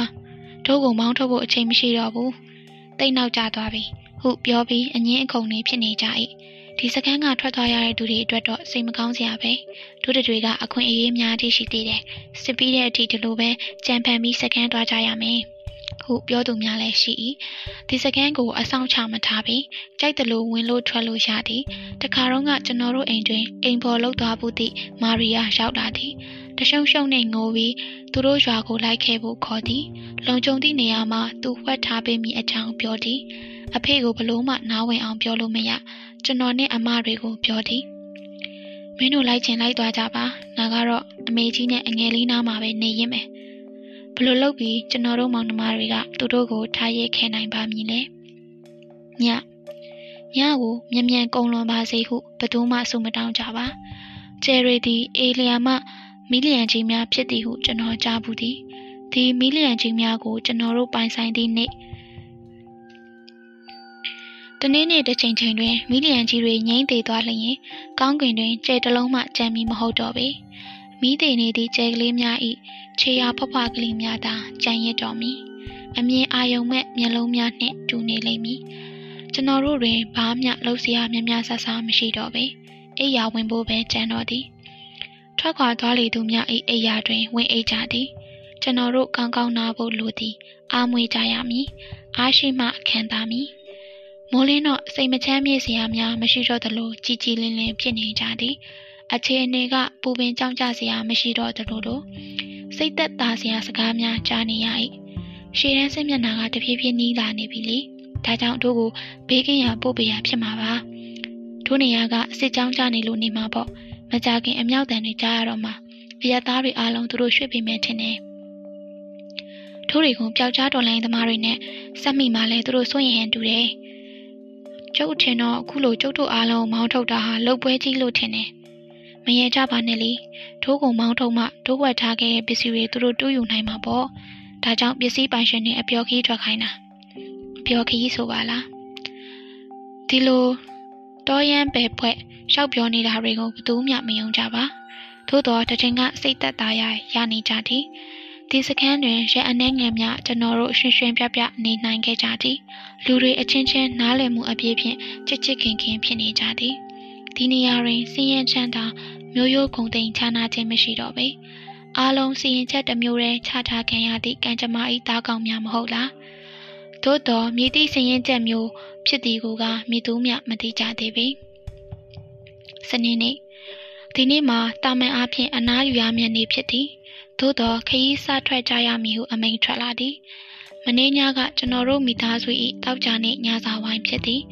တို့ကိုမောင်းထုတ်ဖို့အချိန်မရှိတော့ဘူးတိတ်နောက်ကျသွားပြီ ဟုပြောပြီးအငင်းအခုန်နေဖြစ်နေကြ၏ဒီစကန်းကထွက်သွားရတဲ့သူတွေအတွက်တော့စိတ်မကောင်းစရာပဲတို့တွေကအခွင့်အရေးများကြီးရှိသေးတယ်စစ်ပြီးတဲ့အထိဒီလိုပဲကြံဖန်ပြီးစကန်းသွားကြရမယ်ဟုပြောသူများလည်းရှိ၏ဒီစကန်းကိုအဆောင်ချမထားပြီးကြိုက်တယ်လို့ဝင်လို့ထွက်လို့ရသည်တခါတော့ကကျွန်တော်တို့အိမ်တွင်အိမ်ပေါ်လောက်သွားဖို့သည့်မာရီယာရောက်လာသည် တရှုံရှုံနဲ့ငိုပြီးသူတို့ရွာကိုလိုက်ခဲ့ဖို့ခေါ်သည်လုံခြုံသည့်နေရာမှာသူဝှက်ထားပေးမိအကြောင်းပြောသည်အဖေကိုဘလို့မှနားဝင်အောင်ပြောလို့မရကျွန်တော်နဲ့အမတွေကိုပြောသည်မင်းတို့လိုက်ချင်လိုက်သွားကြပါငါကတော့အမေကြီးနဲ့အငယ်လေးနားမှာပဲနေရင်မယ်ဘလို့လုပ်ပြီးကျွန်တော်တို့မောင်နှမတွေကသူတို့ကိုထားရဲခဲနိုင်ပါမည်လဲညညကိုမြ мян ကုံလွန်ပါစေဟုဘသူမှဆုမတောင်းကြပါကျယ်ရီသည်အေလီယာမှ မီလီယံကြီးများဖြစ်သည်ဟုကျွန်တော်ကြားဘူးသည်ဒီမီလီယံကြီးများကိုကျွန်တော်တို့ပိုင်ဆိုင်သည့်နေ့တနေ့နေ့တစ်ချိန်ချိန်တွင်မီလီယံကြီးတွေငိမ့်သေးသွားလျင်ကောင်းကင်တွင်ကျဲတလုံးမှကြံမီမဟုတ်တော့ပေမိသေးနေသည့်ကျဲကလေးများ၏ခြေရာဖဖကလေးများသာကြံရစ်တော်မူအမြင်အာယုံမဲ့မျက်လုံးများနှင့်တူနေလိမ့်မည်ကျွန်တော်တို့တွင်ဘာမျှလှုပ်ရှားများများဆဆမရှိတော့ပေအိယာဝင်ဖို့ပဲကြံတော့သည် ထွက်ခွာသွားလေသူများ၏အိယာတွင်ဝင်အိတ်ကြသည်ကျွန်တော်တို့ကောင်းကောင်းနာဖို့လိုသည်အားမွေးကြရမည်အားရှိမှခံသာမည်မိုးလင်းတော့စိတ်မချမ်းမြေ့စရာများမရှိတော့သလိုကြည်ကြည်လင်းလင်းဖြစ်နေကြသည်အခြေအနေကပူပင်ကြောက်ကြစရာမရှိတော့သလိုလိုစိတ်သက်သာစရာစကားများကြားနေရ၏ရှေ့တန်းစိတ်မျက်နှာကတဖြည်းဖြည်းနီးလာနေပြီလေဒါကြောင့်တို့ကိုဘေးကင်းရာပို့ပေးရဖြစ်မှာပါတို့နေရာကစစ်ကြောင်းကြနေလို့နေမှာပေါ့ မကြခင်အမြောက်တန်တွေကြားရတော့မှအရသားတွေအားလုံးသူတို့ရွှေ့ပေးမယ်ထင်တယ်ထိုးတွေကိုပျောက်ကြားတော်လိုင်းသမားတွေနဲ့စက်မိမှလည်းသူတို့စွန့်ရင်ဟန်တူတယ်ကျုပ်ထင်တော့အခုလိုကျုပ်တို့အားလုံးမောင်းထုတ်တာဟာလုတ်ပွဲကြီးလို့ထင်တယ်။မရေကြပါနဲ့လေ။ဒိုးကုံမောင်းထုတ်မှဒိုးဝက်ထားခဲ့တဲ့ပစ္စည်းတွေသူတို့တူးယူနိုင်မှာပေါ့။ဒါကြောင့်ပစ္စည်းပိုင်ရှင်တွေအပျော်ခီးထွက်ခိုင်းတာ။အပျော်ခီးဆိုပါလား။ဒီလို တောရမ်းပဲဖွဲ့ရှောက်ပြောနေတာတွေကိုဘယ်သူမှမယုံကြပါ။သို့တော့တတင်ကစိတ်သက်သာရရနေကြသည်။ဒီစခန်းတွင်ရအနှဲငယ်များကျွန်တော်တို့ရွှင်ရွှင်ပြပြနေနိုင်ခဲ့ကြသည်လူတွေအချင်းချင်းနားလည်မှုအပြည့်ဖြင့်ချစ်ချစ်ခင်ခင်ဖြစ်နေကြသည်ဒီနေရာတွင်စည်ရင်ချမ်းသာမျိုးရိုးဂုံတိန်ခြားနာခြင်းမရှိတော့ပေအားလုံးစီရင်ချက်တစ်မျိုးတည်းခြားထားခံရသည့်ကံကြမ္မာဤသားကောင်များမဟုတ်လား သို့တော်မြေတိစီရင်ချက်မျိုးဖြစ်သည်ကိုကမိသူမြမသိကြသေးပေစနေနေ့ဒီနေ့မှာတာမန်အားဖြင့်အနားယူရမည့်နေ့ဖြစ်သည်သို့တော်ခရီးစထွက်ကြရမည်ဟုအမိန့်ထွက်လာသည်မနေ့ညကကျွန်တော်တို့မိသားစု၏တောက်ကြနှင့်ညစာဝိုင်းဖြစ်သည်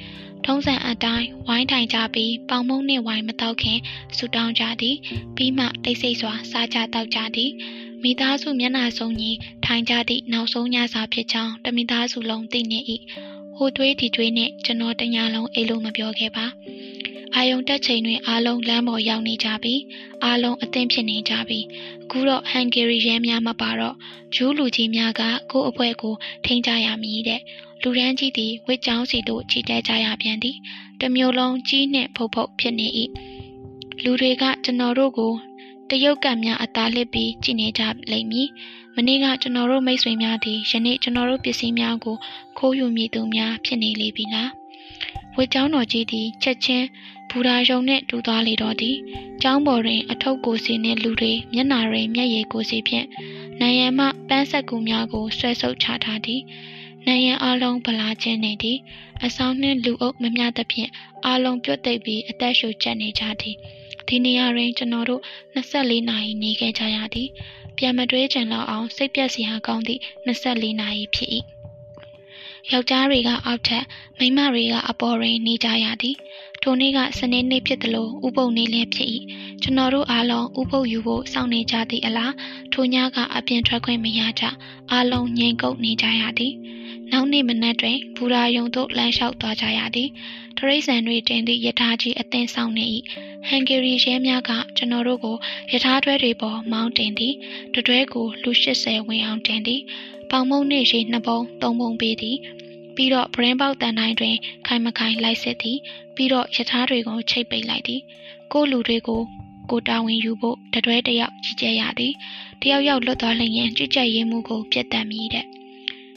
ထုံးစံအတိုင်းဝိုင်းထိုင်ကြပြီးပေါင်မုံနှင့်ဝိုင်းမတောက်ခင်ဆူတောင်းကြသည်ပြီးမှတိတ်ဆိတ်စွာစားကြတောက်ကြသည် မိသားစုမျက်နှာစုံကြီးထိုင်ကြသည့်နောက်ဆုံးညစာဖြစ်ကြောင်းတမိသားစုလုံးသိနေ၏ဟိုသွေးဒီသွေးနှင့်ကျွန်တော်တညာလုံးအိတ်လို့မပြောခဲ့ပါအာယုံတက်ချိန်တွင်အားလုံးလမ်းပေါ်ရောက်နေကြပြီအားလုံးအသင့်ဖြစ်နေကြပြီအခုတော့ဟန်ဂေရီရဲများမပါတော့ဂျူးလူကြီးများကကိုယ့်အဖွဲကိုထိန်းကြရမည်တဲ့လူရန်ကြီးသည်ဝစ်ကြောင်းစီတို့ခြိတဲကြရပြန်သည်တမျိုးလုံးကြီးနှင့်ဖုတ်ဖုတ်ဖြစ်နေ၏လူတွေကကျွန်တော်တို့ကို တရုတ်ကံများအသားလစ်ပြီးကြည်နေကြလိမ့်မည်မနေ့ကကျွန်တော်တို့မိတ်ဆွေများသည်ယနေ့ကျွန်တော်တို့ပစ္စည်းများကိုခိုးယူမိသူများဖြစ်နေလေပြီလားဝစ်ကြောင်းတော်ကြီးသည်ချက်ချင်းဘူရာယုံနှင့်တူသွားလေတော့သည်။ကျောင်းပေါ်တွင် အထုပ်ကိုစီနှင့်လူတွေမျက်နာတွင်မျက်ရည်ကိုစီဖြင့်နိုင်ရန်မှပန်းဆက်ကူများကိုဆွဲဆုပ်ချထားသည်။နိုင်ရန်အလုံးဗလာခြင်းနေသည်။အဆောင်နှင့်လူအုပ်မမျှသဖြင့်အလုံးပြုတ်သိပ်ပြီးအသက်ရှူကျက်နေကြသည်။ ဒီနေရာတွင်ကျွန်တော်တို့24နာရီနေခဲ့ကြရသည်။ပြန်မတွေးချင်တော့အောင်စိတ်ပြက်စရာကောင်းသည့်24နာရီဖြစ်၏။ယောက်ျားတွေကအောက်ထက်မိန်းမတွေကအပေါ်တွင်နေကြရသည်ထိုနေ့ကစနေနေ့ဖြစ်သလိုဥပုပ်နေ့လည်းဖြစ်၏ကျွန်တော်တို့အားလုံးဥပုပ်ယူဖို့စောင့်နေကြသည့်အလားထိုညကအပြင်ထွက်ခွင့်မရကြအားလုံးငြိမ်ကုတ်နေကြရသည် နောက်နေ့မနက်တွင်ဘူရာယုံသို့လမ်းလျှောက်သွားကြရသည်တရိษံတွေတင်သည့်ယထာကြီးအသင်းဆောင်နေ၏ဟန်ဂေရီရဲများကကျွန်တော်တို့ကိုယထာတွဲတွေပေါ်မောင်းတင်သည်တတွဲကိုလူ80ဝင်အောင်တင်သည်ပေါင်မုံနှင့်ရှိနှစ်ပုံသုံးပုံပေးသည်ပြီးတော့ဗရင်ပေါက်တန်တိုင်းတွင်ခိုင်မခိုင်လိုက်စစ်သည်ပြီးတော့ယထာတွေကိုချိတ်ပိတ်လိုက်သည်ကိုလူတွေကိုကိုတာဝန်ယူဖို့တတွဲတယောက်ကြီးကျဲရသည်တယောက်ယောက်လွတ်သွားလျင်ကြွကြဲရေးမှုကိုပြတ်တတ်မိတဲ့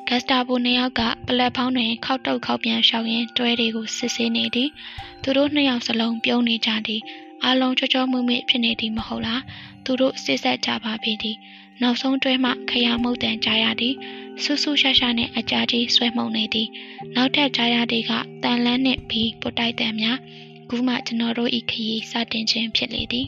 ဂက်စတာဘိုနှစ်ယောက်ကပလက်ဖောင်းတွင်ခောက်တုတ်ခောက်ပြန်ရှောက်ရင်းတွဲတွေကိုစစ်ဆေးနေသည်သူတို့နှစ်ယောက်စလုံးပြုံးနေကြသည်အလုံးချောချောမှုမိဖြစ်နေသည်မဟုတ်လားသူတို့စစ်ဆက်ကြပါပြီသည်နောက်ဆုံးတွဲမှခရမုတ်တန်ကြားရသည်ဆူဆူရှာရှာနှင့်အကြာကြီးဆွဲမှုန်နေသည်နောက်ထပ်ကြားရသည်ကတန်လန်းနှင့်ပြီးပုတ်တိုက်တံများခုမှကျွန်တော်တို့ဤခရီးစတင်ခြင်းဖြစ်လေသည်